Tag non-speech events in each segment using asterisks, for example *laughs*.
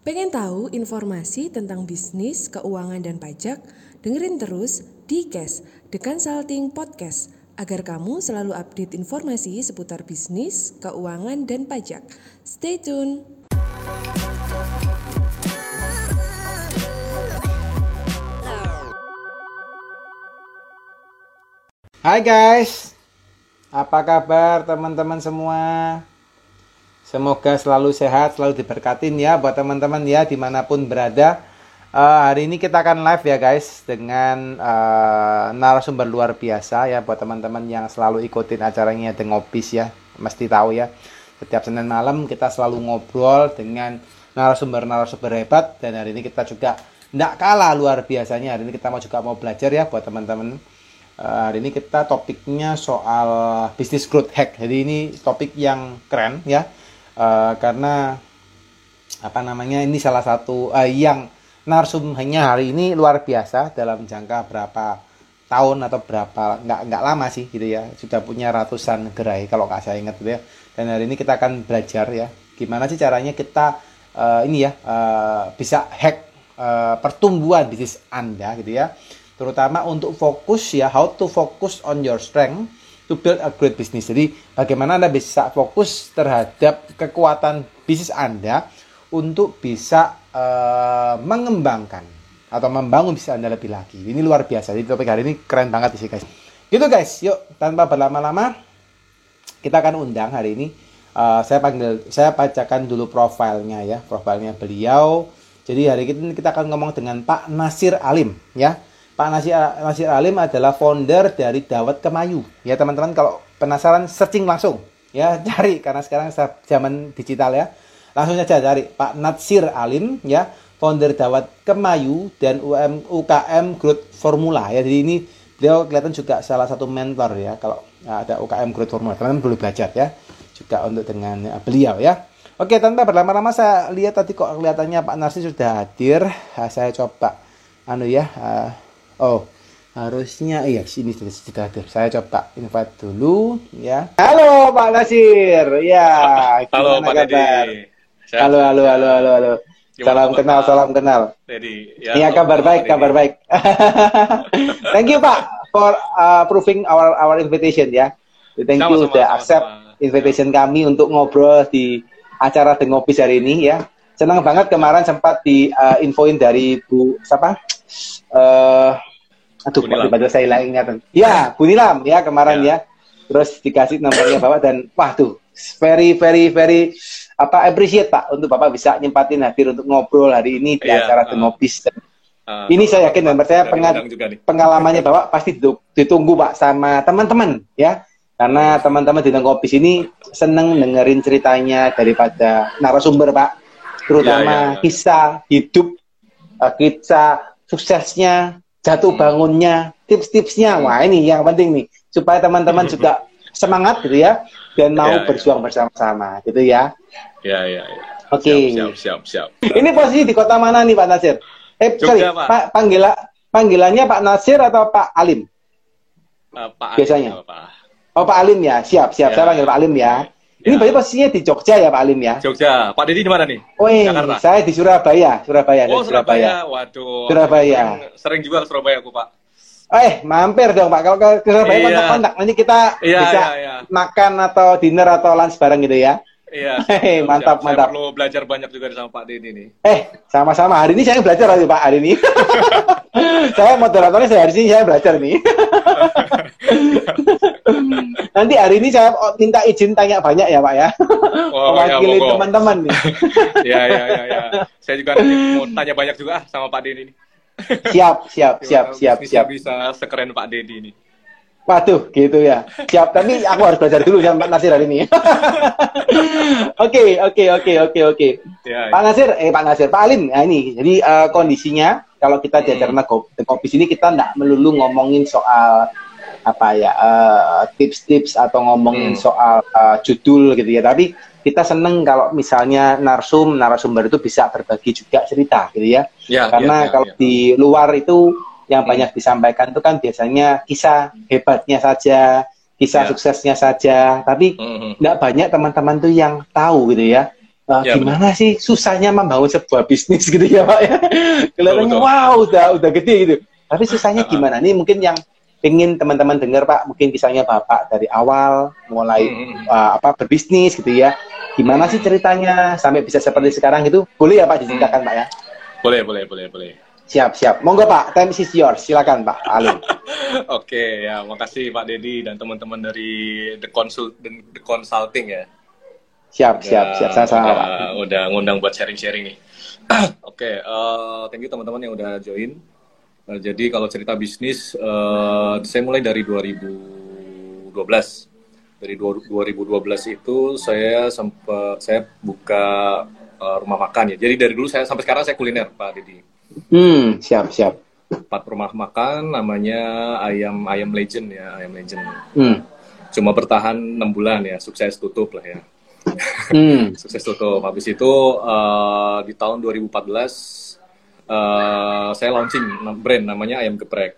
Pengen tahu informasi tentang bisnis, keuangan, dan pajak? Dengerin terus di Cash, The Consulting Podcast, agar kamu selalu update informasi seputar bisnis, keuangan, dan pajak. Stay tune! Hai guys, apa kabar teman-teman semua? Semoga selalu sehat, selalu diberkatin ya buat teman-teman ya di mana pun berada. Uh, hari ini kita akan live ya guys dengan uh, narasumber luar biasa ya buat teman-teman yang selalu ikutin acaranya The Ngopis ya. Mesti tahu ya. Setiap Senin malam kita selalu ngobrol dengan narasumber-narasumber hebat dan hari ini kita juga tidak kalah luar biasanya. Hari ini kita mau juga mau belajar ya buat teman-teman. Uh, hari ini kita topiknya soal bisnis growth hack. Jadi ini topik yang keren ya uh, karena apa namanya ini salah satu uh, yang narsumnya hari ini luar biasa dalam jangka berapa tahun atau berapa nggak nggak lama sih gitu ya. Sudah punya ratusan gerai kalau nggak saya ingat gitu ya. Dan hari ini kita akan belajar ya gimana sih caranya kita uh, ini ya uh, bisa hack uh, pertumbuhan bisnis anda gitu ya. Terutama untuk fokus ya how to focus on your strength to build a great business. Jadi bagaimana Anda bisa fokus terhadap kekuatan bisnis Anda untuk bisa uh, mengembangkan atau membangun bisnis Anda lebih lagi. Ini luar biasa. Jadi topik hari ini keren banget sih guys. Gitu guys, yuk tanpa berlama-lama kita akan undang hari ini. Uh, saya panggil, saya bacakan dulu profilnya ya, profilnya beliau. Jadi hari ini kita akan ngomong dengan Pak Nasir Alim ya. Pak Nasir, Nasir Alim adalah founder dari Dawat Kemayu. Ya teman-teman kalau penasaran searching langsung ya *laughs* cari karena sekarang zaman digital ya. Langsung saja cari Pak Nasir Alim ya founder Dawat Kemayu dan UM, UKM Growth Formula ya. Jadi ini beliau kelihatan juga salah satu mentor ya kalau ada UKM Growth Formula. Teman-teman boleh belajar ya juga untuk dengan ya, beliau ya. Oke, tanpa berlama-lama saya lihat tadi kok kelihatannya Pak Nasir sudah hadir. Nah, saya coba anu ya Oh, harusnya iya sini sudah hadir. Saya coba invite dulu ya. Halo Pak Nasir. Ya, halo Pak kabar? Halo, halo, halo, halo, halo. Salam kenal, salam kenal. Dedi. Ya, ya kabar baik, kabar baik. *laughs* Thank you Pak for uh, proving our our invitation ya. Thank you sudah accept invitation kami untuk ngobrol di acara The Ngopis hari ini ya. Senang banget kemarin sempat di uh, infoin dari Bu siapa? Uh, aduh tiba-tiba saya hilang ingatan. Ya Bu Nilam ya kemarin ya. ya. Terus dikasih nomornya bapak dan wah tuh very very very apa appreciate pak untuk bapak bisa nyempatin hadir untuk ngobrol hari ini di yeah, acara uh, Denobis dan uh, ini saya yakin dan percaya pengalamannya bapak pasti ditunggu pak sama teman-teman ya. Karena teman-teman di Denobis ini seneng dengerin ceritanya daripada narasumber pak. Terutama yeah, yeah, yeah. kisah hidup uh, kisah suksesnya jatuh hmm. bangunnya, tips-tipsnya. Hmm. Wah, ini yang penting nih supaya teman-teman hmm. juga semangat gitu ya dan mau ya, ya. berjuang ya. bersama-sama gitu ya. Ya, ya, ya. Oke. Okay. Siap, siap, siap, Ini posisi di kota mana nih Pak Nasir? Eh, Jogja, sorry, Pak. Pak panggil panggilannya Pak Nasir atau Pak Alim? Uh, Pak Biasanya. Alim, Pak. Oh, Pak Alim ya. Siap, siap. Ya. Saya panggil Pak Alim ya. Ini ya. berarti posisinya di Jogja ya Pak Alim ya? Jogja. Pak Dedi di mana nih? Oh, saya di Surabaya. Surabaya. Oh, Surabaya. Surabaya. Waduh. Surabaya. Sering, sering juga ke Surabaya aku, Pak. Eh, mampir dong Pak. Kalau ke Surabaya iya. kontak-kontak. Nanti kita iya, bisa iya, iya. makan atau dinner atau lunch bareng gitu ya. Iya. Hei, mantap, saya mantap. perlu belajar banyak juga sama Pak Dedi nih. Eh, sama-sama. Hari ini saya belajar lagi Pak, hari ini. *laughs* saya moderatornya saya hari ini saya belajar nih. *laughs* Nanti hari ini saya minta izin tanya banyak ya Pak ya. Oh, Mewakili ya, teman-teman nih. *laughs* ya, ya, ya, ya. Saya juga nanti mau tanya banyak juga sama Pak Dedi ini. siap, siap, siap, siap, siap. Bisa sekeren Pak Dedi ini. Waduh, gitu ya. Siap, tapi aku harus belajar dulu ya Pak Nasir hari ini. *laughs* Oke, oke, oke, oke, oke. Ya, ya. Pak Nasir, eh Pak Nasir, Pak Alim, nah ini, jadi uh, kondisinya kalau kita di acara hmm. kopi sini kita tidak melulu ngomongin soal apa ya uh, tips-tips atau ngomongin hmm. soal uh, judul gitu ya tapi kita seneng kalau misalnya narsum narasumber itu bisa berbagi juga cerita gitu ya, ya karena ya, ya, kalau ya. di luar itu yang hmm. banyak disampaikan itu kan biasanya kisah hebatnya saja kisah ya. suksesnya saja tapi hmm, hmm. nggak banyak teman-teman tuh yang tahu gitu ya uh, ya, gimana benar. sih susahnya membangun sebuah bisnis gitu ya Pak ya. *laughs* Kelihatannya wow udah udah gede gitu. Tapi susahnya gimana? Nih mungkin yang ingin teman-teman dengar Pak, mungkin misalnya Bapak dari awal mulai hmm. uh, apa berbisnis gitu ya. Gimana sih ceritanya sampai bisa seperti sekarang gitu? Boleh ya Pak diceritakan Pak ya? Boleh, boleh, boleh, boleh. Siap, siap. Monggo Pak, time is yours. Silakan Pak Alim. *laughs* Oke, ya makasih Pak Dedi dan teman-teman dari The Consult The Consulting ya. Siap, udah, siap, siap. Sama-sama Pak. Udah ngundang buat sharing-sharing nih. *clears throat* Oke, okay, uh, thank you teman-teman yang udah join. Uh, jadi kalau cerita bisnis, uh, saya mulai dari 2012. Dari 2012 itu saya sempat saya buka uh, rumah makan ya. Jadi dari dulu saya sampai sekarang saya kuliner, Pak Didi. Hmm, siap, siap. Empat rumah makan namanya ayam ayam legend ya, ayam legend. Hmm. Cuma bertahan enam bulan ya, sukses tutup lah ya. Hmm. *laughs* Sukses tutup. Habis itu uh, di tahun 2014 uh, eh, saya launching brand namanya Ayam Geprek.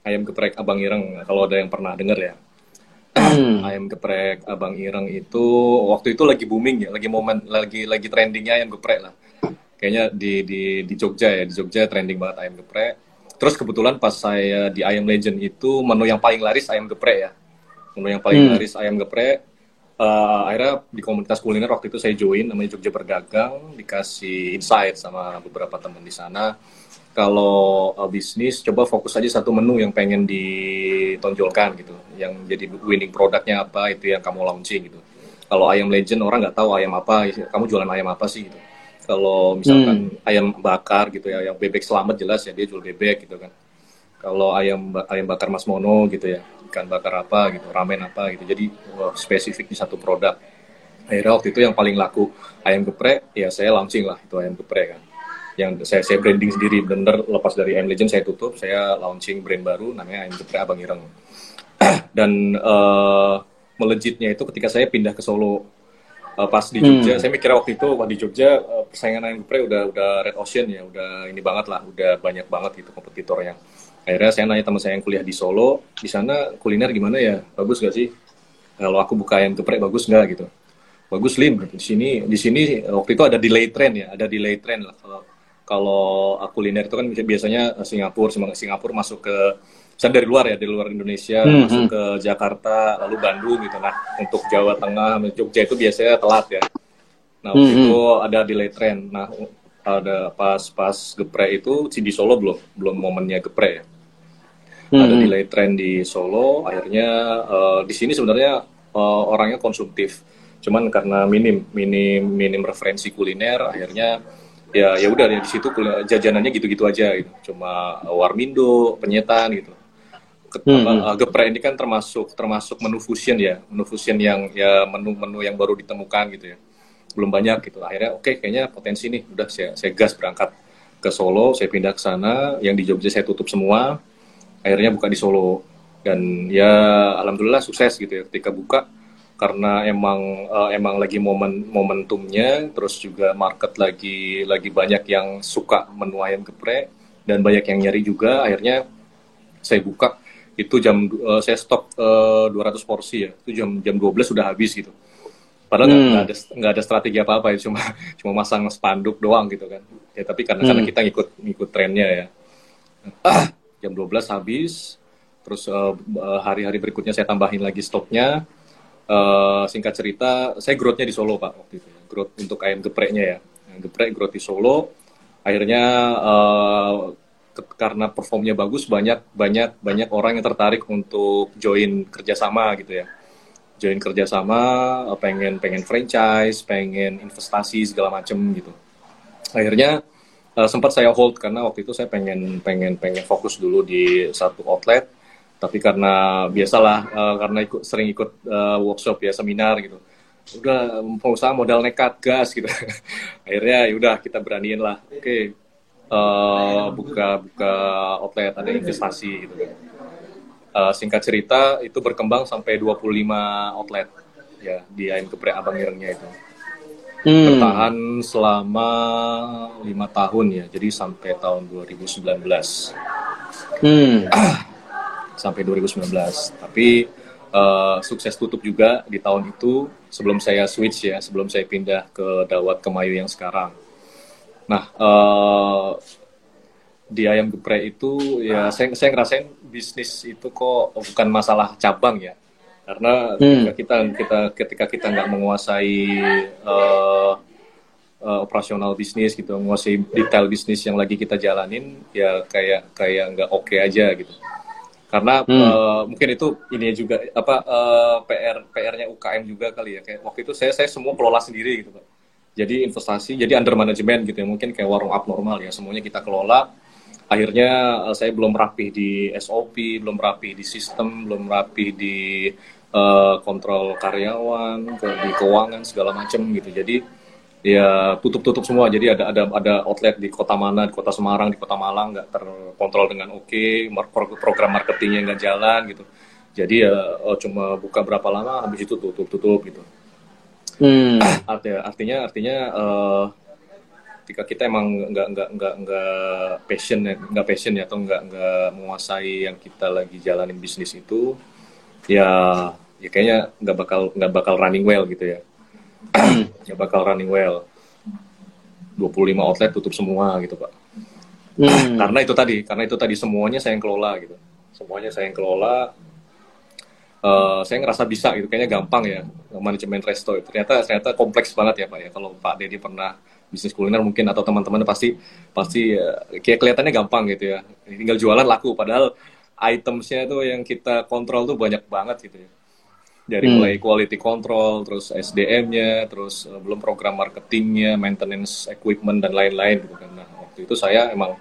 Ayam Geprek Abang Ireng kalau ada yang pernah dengar ya. Hmm. *clears throat* Ayam Geprek Abang Ireng itu waktu itu lagi booming ya, lagi momen lagi lagi trendingnya ayam geprek lah. Kayaknya di di di Jogja ya, di Jogja trending banget ayam geprek. Terus kebetulan pas saya di Ayam Legend itu menu yang paling laris ayam geprek ya. Menu yang paling hmm. laris ayam geprek. Uh, akhirnya di komunitas kuliner waktu itu saya join namanya Jogja Berdagang. Dikasih insight sama beberapa teman di sana. Kalau uh, bisnis coba fokus aja satu menu yang pengen ditonjolkan gitu. Yang jadi winning produknya apa itu yang kamu launching gitu. Kalau ayam legend orang nggak tahu ayam apa. Kamu jualan ayam apa sih gitu kalau misalkan hmm. ayam bakar gitu ya yang bebek selamat jelas ya dia jual bebek gitu kan kalau ayam ayam bakar Mas Mono gitu ya ikan bakar apa gitu, ramen apa gitu. Jadi wah, spesifik di satu produk. Akhirnya waktu itu yang paling laku ayam geprek, ya saya launching lah itu ayam geprek kan. Yang saya, saya branding sendiri, bener lepas dari ayam legend saya tutup, saya launching brand baru namanya ayam geprek Abang Ireng. *clears throat* Dan uh, melejitnya itu ketika saya pindah ke Solo uh, pas di Jogja, hmm. saya mikir waktu itu waktu di Jogja uh, persaingan ayam geprek udah udah red ocean ya, udah ini banget lah, udah banyak banget gitu kompetitornya. Akhirnya saya nanya teman saya yang kuliah di Solo di sana kuliner gimana ya? Bagus gak sih? Kalau aku buka ayam geprek bagus nggak? Gitu. Bagus lim. Di sini di sini waktu itu ada delay trend ya ada delay trend lah. Kalau kalau kuliner itu kan biasanya Singapura Singapura masuk ke saya dari luar ya dari luar Indonesia hmm, masuk hmm. ke Jakarta lalu Bandung gitu. Nah untuk Jawa Tengah Jogja itu biasanya telat ya. Nah waktu hmm, itu hmm. ada delay trend nah ada pas pas geprek itu si di Solo belum belum momennya geprek ya. Hmm. ada nilai tren di Solo akhirnya uh, di sini sebenarnya uh, orangnya konsumtif. Cuman karena minim minim minim referensi kuliner akhirnya ya ya udah di situ jajanannya gitu-gitu aja gitu. Cuma warmindo penyetan gitu hmm. uh, geprek ini kan termasuk termasuk menu fusion ya menu fusion yang ya menu-menu yang baru ditemukan gitu ya. Belum banyak gitu. Akhirnya oke okay, kayaknya potensi nih. Udah saya saya gas berangkat ke Solo saya pindah ke sana. Yang di Jogja saya tutup semua. Akhirnya buka di Solo. Dan ya alhamdulillah sukses gitu ya ketika buka. Karena emang uh, emang lagi momen momentumnya. Terus juga market lagi lagi banyak yang suka menu ayam geprek. Dan banyak yang nyari juga. Akhirnya saya buka itu jam uh, saya stok uh, 200 porsi ya. Itu jam jam 12 sudah habis gitu. Padahal nggak hmm. ada nggak ada strategi apa apa ya cuma *laughs* cuma masang spanduk doang gitu kan. Ya tapi karena hmm. karena kita ngikut ngikut trennya ya. Ah, jam 12 habis. Terus eh, eh, hari-hari uh, berikutnya saya tambahin lagi stoknya. Uh, singkat cerita saya growth-nya di Solo pak waktu itu ya. growth untuk ayam gepreknya ya. Geprek growth di Solo. Akhirnya uh, karena performnya bagus banyak banyak banyak orang yang tertarik untuk join kerjasama gitu ya. Join kerjasama pengen pengen franchise pengen investasi segala macem gitu. Akhirnya uh, sempat saya hold karena waktu itu saya pengen pengen pengen fokus dulu di satu outlet. Tapi karena biasalah uh, karena ikut sering ikut uh, workshop ya seminar gitu. Udah pengusaha modal nekat gas gitu. *laughs* Akhirnya ya udah kita beraniin lah. Oke okay, uh, buka buka outlet ada investasi gitu uh, singkat cerita itu berkembang sampai 25 outlet ya di ayam geprek abang irengnya itu hmm. bertahan selama lima tahun ya jadi sampai tahun 2019 hmm. *clears throat* sampai 2019 tapi uh, sukses tutup juga di tahun itu sebelum saya switch ya, sebelum saya pindah ke Dawat Kemayu yang sekarang. Nah, uh, di ayam geprek itu ya saya saya ngerasain bisnis itu kok bukan masalah cabang ya. Karena hmm. ketika kita kita ketika kita nggak menguasai uh, uh, operasional bisnis gitu menguasai detail bisnis yang lagi kita jalanin ya kayak kayak nggak oke okay aja gitu. Karena hmm. uh, mungkin itu ini juga apa uh, PR PR-nya UKM juga kali ya. Kayak waktu itu saya saya semua kelola sendiri gitu pak jadi investasi jadi under management gitu ya. Mungkin kayak warung abnormal ya. Semuanya kita kelola. Akhirnya uh, saya belum rapi di SOP belum rapi di sistem belum rapi di uh, kontrol karyawan ke, di keuangan segala macam gitu. Jadi ya tutup-tutup semua. Jadi ada ada ada outlet di kota mana di kota Semarang di kota Malang nggak terkontrol dengan oke okay, program marketingnya nggak jalan gitu. Jadi ya oh, cuma buka berapa lama habis itu tutup tutup gitu hmm. artinya artinya artinya uh, ketika kita emang nggak nggak nggak nggak passion ya nggak passion ya atau nggak nggak menguasai yang kita lagi jalanin bisnis itu ya ya kayaknya nggak bakal nggak bakal running well gitu ya. Ya bakal running well. 25 outlet tutup semua gitu pak. Hmm. karena itu tadi karena itu tadi semuanya saya yang kelola gitu. Semuanya saya yang kelola uh, saya ngerasa bisa gitu kayaknya gampang ya manajemen resto itu ternyata ternyata kompleks banget ya pak ya kalau Pak Dedi pernah bisnis kuliner mungkin atau teman-teman pasti pasti ya, kayak kelihatannya gampang gitu ya tinggal jualan laku padahal itemsnya itu yang kita kontrol tuh banyak banget gitu ya dari hmm. mulai quality control, terus SDM-nya, terus uh, belum program marketingnya, maintenance equipment dan lain-lain gitu kan. Nah, waktu itu saya emang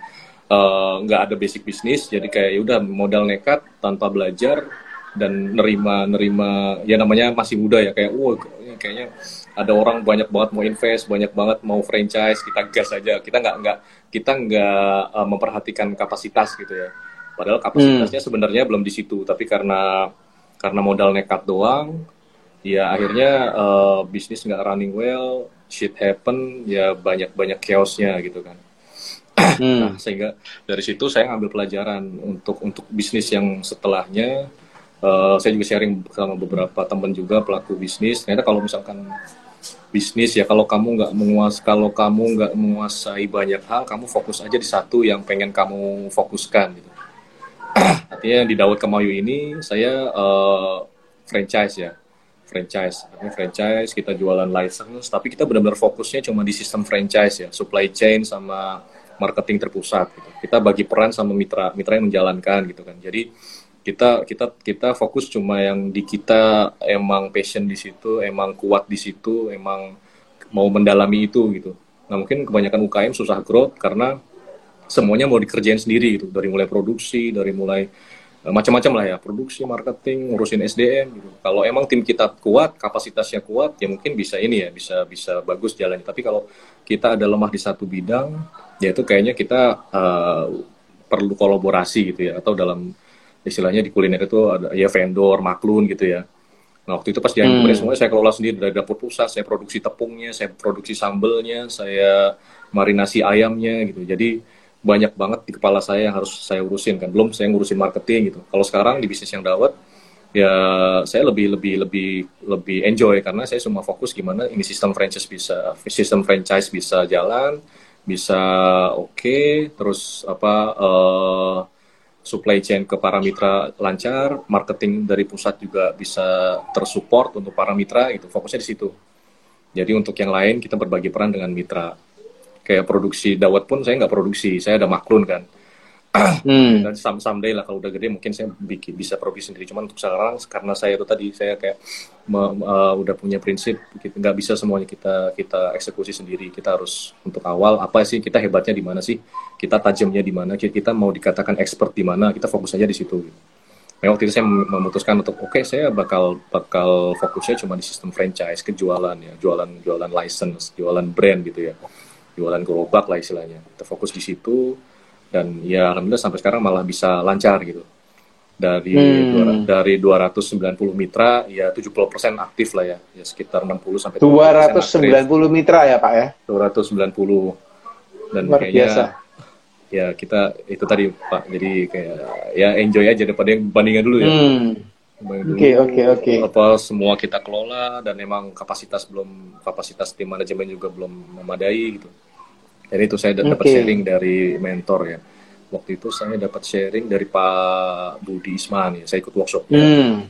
uh, nggak uh, ada basic bisnis, jadi kayak ya udah modal nekat tanpa belajar dan nerima nerima ya namanya masih muda ya kayak wah kayaknya ada orang banyak banget mau invest, banyak banget mau franchise, kita gas aja. Kita nggak nggak kita nggak uh, memperhatikan kapasitas gitu ya. Padahal kapasitasnya hmm. sebenarnya belum di situ, tapi karena karena modal nekat doang ya akhirnya uh, bisnis nggak running well shit happen ya banyak banyak chaosnya gitu kan *clears throat* hmm. nah sehingga dari situ saya ngambil pelajaran untuk untuk bisnis yang setelahnya uh, saya juga sharing sama beberapa teman juga pelaku bisnis. Ternyata kalau misalkan bisnis ya kalau kamu nggak menguas kalau kamu nggak menguasai banyak hal kamu fokus aja di satu yang pengen kamu fokuskan gitu. *clears throat* Artinya di Dawud Kemayu ini saya uh, franchise ya. Franchise. Artinya franchise kita jualan license tapi kita benar-benar fokusnya cuma di sistem franchise ya. Supply chain sama marketing terpusat gitu. kita bagi peran sama mitra mitra yang menjalankan gitu kan. Jadi kita kita kita fokus cuma yang di kita emang passion di situ emang kuat di situ emang mau mendalami itu gitu. Nah mungkin kebanyakan UKM susah growth karena semuanya mau dikerjain sendiri gitu. Dari mulai produksi dari mulai uh, macam-macam lah ya. Produksi marketing ngurusin SDM gitu. Kalau emang tim kita kuat kapasitasnya kuat ya mungkin bisa ini ya bisa bisa bagus jalannya. Tapi kalau kita ada lemah di satu bidang ya itu kayaknya kita uh, perlu kolaborasi gitu ya atau dalam istilahnya di kuliner itu ada ya vendor maklun gitu ya Nah, waktu itu pas di hmm. semuanya saya kelola sendiri dari dapur pusat, saya produksi tepungnya, saya produksi sambelnya, saya marinasi ayamnya gitu. Jadi banyak banget di kepala saya yang harus saya urusin kan belum saya ngurusin marketing gitu kalau sekarang di bisnis yang dawet ya saya lebih lebih lebih lebih enjoy karena saya semua fokus gimana ini sistem franchise bisa sistem franchise bisa jalan bisa oke okay, terus apa uh, supply chain ke para mitra lancar marketing dari pusat juga bisa tersupport untuk para mitra itu fokusnya di situ. Jadi untuk yang lain kita berbagi peran dengan mitra. Kayak produksi dawet pun saya nggak produksi saya ada maklun kan *clears throat* hmm. dan sam someday lah kalau udah gede mungkin saya bikin bisa produksi sendiri. Cuman untuk sekarang karena saya itu tadi saya kayak me, uh, udah punya prinsip nggak bisa semuanya kita kita eksekusi sendiri. Kita harus untuk awal apa sih kita hebatnya di mana sih? Kita tajamnya di mana? Kita mau dikatakan expert di mana? Kita fokus aja di situ Nah, waktu itu saya memutuskan untuk oke okay, saya bakal bakal fokusnya cuma di sistem franchise, kejualan ya, jualan jualan license, jualan brand gitu ya. Jualan gerobak lah istilahnya. Kita fokus di situ dan ya alhamdulillah sampai sekarang malah bisa lancar gitu dari hmm. dua, dari 290 mitra ya 70% aktif lah ya ya sekitar 60 sampai 290 aktif. mitra ya Pak ya 290 dan Luar kayaknya biasa. ya kita itu tadi Pak jadi kayak ya enjoy aja daripada yang bandingan dulu ya hmm. Oke oke oke. Apa semua kita kelola dan memang kapasitas belum kapasitas tim manajemen juga belum memadai gitu. Jadi itu saya dapat Oke. sharing dari mentor ya. Waktu itu saya dapat sharing dari Pak Budi Isman ya. Saya ikut workshop. Hmm.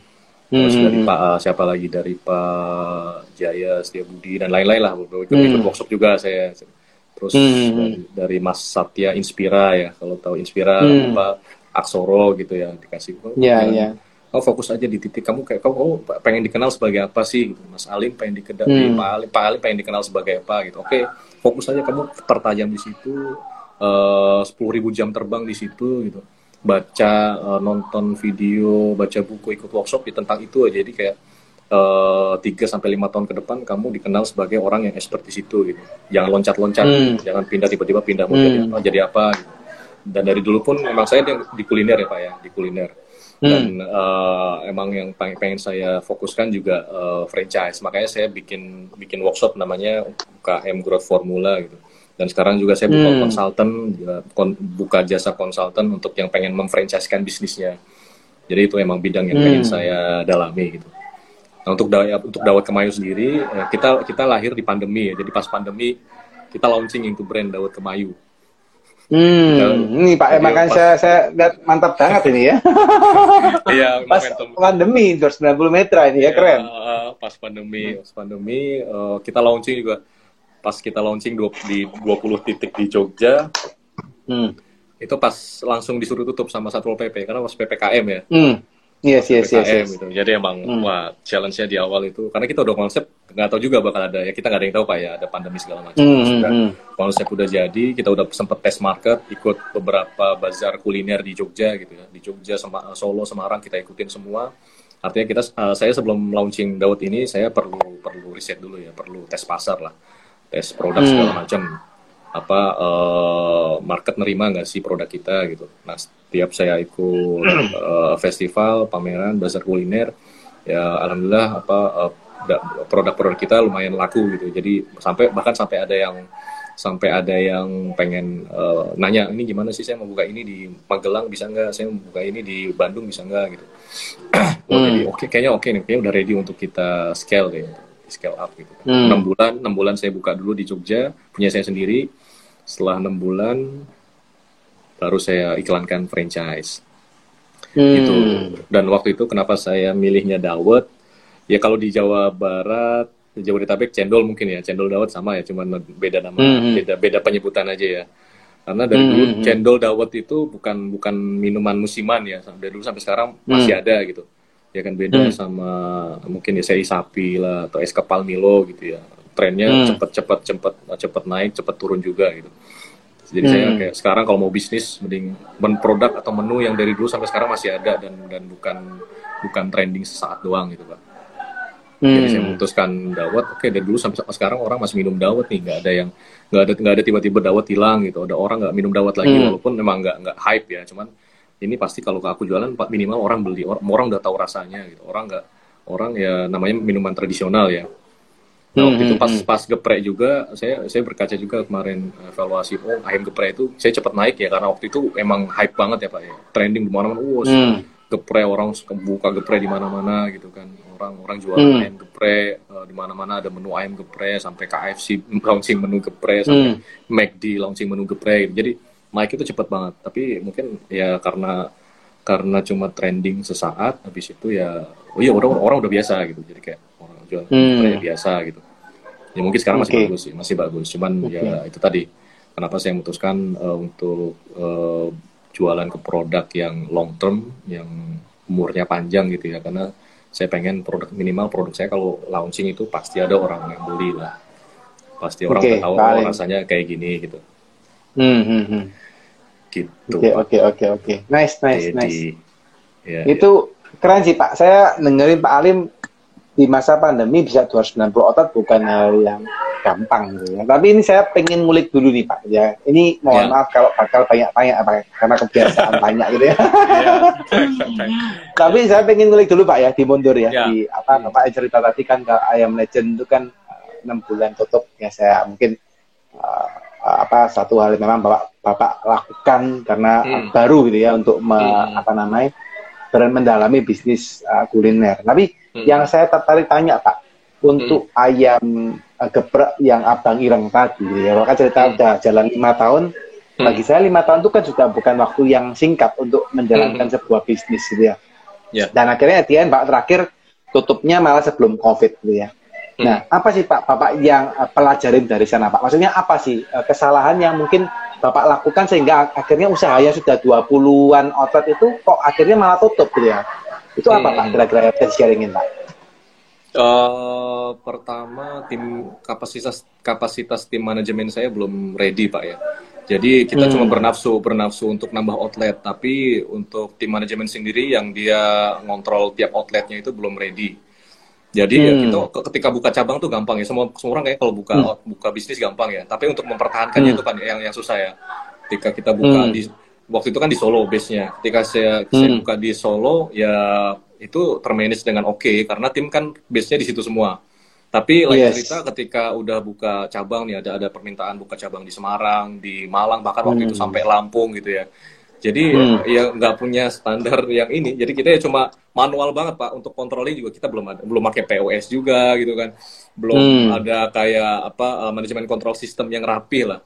Terus Hmm, dari. Pak siapa lagi dari Pak Jaya Setia Budi dan lain-lain lah. Ikut, ikut Hmm. workshop juga saya. Terus Hmm. dari, dari Mas Satya Inspira ya. Kalau tahu Inspira Hmm. Pak Aksoro gitu ya dikasih. oh, Ya jangan- ya. Kau fokus aja di titik kamu kayak kau, kau pengen dikenal sebagai apa sih? Gitu. Mas Alim pengen dikenal, Hmm. Pak Alim, Pak Alim pengen dikenal sebagai apa gitu. Oke, fokus aja kamu pertajam di situ. Sepuluh ribu jam terbang di situ gitu. Baca, eh, nonton video, baca buku, ikut workshop ya tentang itu aja. Jadi kayak eh, tiga sampai lima tahun ke depan kamu dikenal sebagai orang yang expert di situ gitu. Jangan loncat-loncat, Hmm. jangan pindah tiba-tiba pindah mau Hmm. jadi apa, jadi apa gitu. Dan dari dulu pun memang saya di- di kuliner ya Pak ya, di kuliner dan eh, emang yang pengen, pengen saya fokuskan juga eh, franchise. Makanya saya bikin bikin workshop namanya UKM Growth Formula gitu. Dan sekarang juga saya buka Hmm. konsultan kon- buka jasa konsultan untuk yang pengen memfranchisekan bisnisnya. Jadi itu emang bidang yang pengen Hmm. saya dalami gitu. Nah untuk dawat untuk dawat kemayu sendiri eh, kita kita lahir di pandemi ya. Jadi pas pandemi kita launching into brand dawat kemayu Hmm, ini Pak, Jadi makanya saya, saya lihat mantap banget ini ya. *laughs* iya Pas momentum pandemi 290 meter ini ya keren. Eh, pas pandemi, pas pandemi eh, kita launching juga. Pas kita launching dua- di 20 titik di Jogja, Hmm. itu pas langsung disuruh tutup sama Satpol PP karena pas PPKM ya. Hmm. Yes, yes, yes, PPKM yes. gitu. Jadi emang Hmm. wah challenge-nya di awal itu karena kita udah konsep nggak tahu juga bakal ada ya kita nggak ada yang tahu pak ya ada pandemi segala macam. Hmm, Sudah hmm, konsep udah jadi kita udah sempet test market ikut beberapa bazar kuliner di Jogja gitu ya di Jogja sama Solo Semarang kita ikutin semua artinya kita eh, saya sebelum launching Dawet ini saya perlu perlu riset dulu ya perlu tes pasar lah tes produk Hmm. segala macam apa eh, market nerima nggak sih produk kita gitu. Nah setiap saya ikut *clears throat* eh, festival pameran bazar kuliner ya alhamdulillah apa da- produk-produk kita lumayan laku gitu. Jadi sampai bahkan sampai ada yang sampai ada yang pengen eh, nanya ini gimana sih saya mau buka ini di Magelang bisa nggak? Saya mau buka ini di Bandung bisa nggak? Gitu. *clears throat* Wah, jadi oke kayaknya oke nih kayaknya udah ready untuk kita scale deh scale up gitu. Hmm. enam bulan enam bulan saya buka dulu di Jogja punya saya sendiri setelah enam bulan baru saya iklankan franchise Hmm. gitu. Dan waktu itu kenapa saya milihnya dawet? Ya kalau di Jawa Barat, di Jabodetabek cendol mungkin ya, cendol dawet sama ya, cuman beda nama, Hmm. beda beda penyebutan aja ya. Karena dari Hmm, dulu hmm. cendol dawet itu bukan bukan minuman musiman ya, dari dulu sampai sekarang masih ada gitu. Ya kan beda Hmm. sama mungkin ya seri sapi lah atau es kepal Milo gitu ya. Trennya Hmm. cepet cepet cepet cepet naik, cepet turun juga gitu. Jadi Hmm. saya kayak sekarang kalau mau bisnis mending men produk atau menu yang dari dulu sampai sekarang masih ada dan dan bukan bukan trending sesaat doang gitu pak. Jadi saya Hmm. memutuskan dawet. Oke dari dulu sampai sekarang orang masih minum dawet nih, nggak ada yang nggak ada nggak ada tiba-tiba dawet hilang gitu. Ada orang nggak minum dawet lagi Hmm. walaupun memang nggak nggak hype ya. Cuman ini pasti kalau aku jualan minimal orang beli orang, orang udah tahu rasanya gitu. Orang nggak orang ya namanya minuman tradisional ya. Nah, waktu itu Hmm, pas hmm, pas geprek juga saya saya berkaca juga kemarin evaluasi oh ayam geprek itu saya cepat naik ya karena waktu itu emang hype banget ya pak ya trending di mana-mana oh Hmm. geprek orang suka buka geprek di mana-mana gitu kan orang orang jualan Hmm. ayam geprek eh, di mana-mana ada menu ayam geprek sampai KFC *laughs* launching menu geprek sampai Hmm. McD launching menu geprek jadi naik itu cepet banget tapi mungkin ya karena karena cuma trending sesaat habis itu ya oh iya orang orang udah biasa gitu jadi kayak orang jual Hmm. ya biasa gitu ya mungkin sekarang masih Oke. bagus sih masih bagus cuman ya itu tadi kenapa saya memutuskan eh, untuk eh, jualan ke produk yang long term yang umurnya panjang gitu ya karena saya pengen produk minimal produk saya kalau launching itu pasti ada orang yang beli lah pasti orang udah tahu oh, rasanya kayak gini gitu Hmm, hmm, hmm. gitu Oke, Pak. oke, oke, oke. Nice, nice, Jadi, nice. ya, Itu keren sih Pak. Saya dengerin Pak Alim di masa pandemi bisa 290 otot bukan hal yang gampang gitu ya. Tapi ini saya pengen ngulik dulu nih Pak. Ya, ini mohon Ya. maaf kalau bakal banyak tanya Pak karena kebiasaan *laughs* tanya gitu ya. Iya. *laughs* Tapi saya pengen ngulik dulu Pak ya di mundur ya. Ya. Di apa Bapak yang cerita tadi kan ke Ayam Legend itu kan eh, enam bulan tutup ya saya mungkin eh, apa satu hal yang memang Bapak Bapak lakukan karena Hmm. baru gitu ya untuk me- Hmm. apa namanya mendalami bisnis uh, kuliner. Tapi hmm. yang saya tertarik tanya Pak, untuk hmm. ayam uh, geprek yang Abang Ireng tadi, ya kan cerita hmm. udah jalan lima tahun, hmm. bagi saya lima tahun itu kan juga bukan waktu yang singkat untuk menjalankan hmm. sebuah bisnis gitu ya. Yeah. Dan akhirnya Etienne Pak terakhir tutupnya malah sebelum COVID gitu ya. Hmm. Nah, apa sih Pak Bapak yang uh, pelajarin dari sana Pak? Maksudnya apa sih uh, kesalahan yang mungkin Bapak lakukan sehingga akhirnya usaha yang sudah 20-an outlet itu kok akhirnya malah tutup gitu ya. Itu apa. Pak kira-kira yang bisa sharingin Pak? Uh, pertama tim kapasitas kapasitas tim manajemen saya belum ready Pak ya. Jadi kita hmm. cuma bernafsu bernafsu untuk nambah outlet, tapi untuk tim manajemen sendiri yang dia ngontrol tiap outletnya itu belum ready. Jadi ya hmm. ya kita ketika buka cabang tuh gampang ya. Semua semua orang kayak kalau buka hmm. buka bisnis gampang ya. Tapi untuk mempertahankannya hmm. itu kan yang yang susah ya. Ketika kita buka hmm. di waktu itu kan di Solo base-nya. Ketika saya hmm. saya buka di Solo ya itu termanage dengan oke okay, karena tim kan base-nya di situ semua. Tapi lain yes. cerita ketika udah buka cabang nih ada ada permintaan buka cabang di Semarang, di Malang bahkan waktu hmm. itu sampai Lampung gitu ya. Jadi hmm. ya nggak punya standar yang ini. Jadi kita ya cuma manual banget pak untuk controlling juga kita belum ada belum pakai POS juga gitu kan. Belum hmm. ada kayak apa uh, manajemen kontrol sistem yang rapi lah.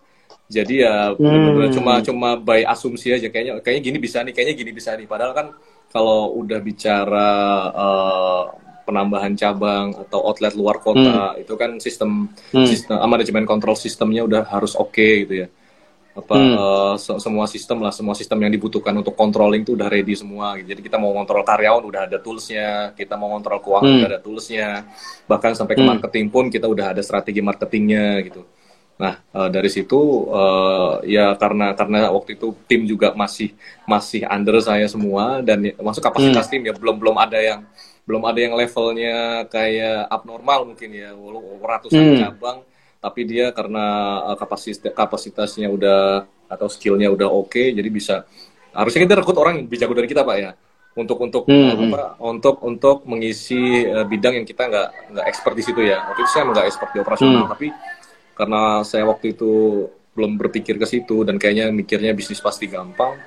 Jadi ya hmm. cuma cuma by asumsi aja kayaknya kayaknya gini bisa nih, kayaknya gini bisa nih. Padahal kan kalau udah bicara uh, penambahan cabang atau outlet luar kota hmm. itu kan sistem hmm. sistem uh, manajemen kontrol sistemnya udah harus oke okay, gitu ya apa hmm. uh, se semua sistem lah semua sistem yang dibutuhkan untuk controlling itu udah ready semua gitu. jadi kita mau kontrol karyawan udah ada toolsnya kita mau kontrol keuangan hmm. udah ada toolsnya bahkan sampai ke hmm. marketing pun kita udah ada strategi marketingnya gitu nah uh, dari situ uh, ya karena karena waktu itu tim juga masih masih under saya semua dan ya, masuk kapasitas hmm. tim ya belum belum ada yang belum ada yang levelnya kayak abnormal mungkin ya ratusan hmm. cabang tapi dia karena uh, kapasitas kapasitasnya udah atau skillnya udah oke okay, jadi bisa harusnya kita rekrut orang yang lebih jago dari kita pak ya untuk untuk hmm. hmm. apa untuk untuk mengisi uh, bidang yang kita nggak nggak expert di situ ya waktu itu saya nggak expert di operasional hmm. tapi karena saya waktu itu belum berpikir ke situ dan kayaknya mikirnya bisnis pasti gampang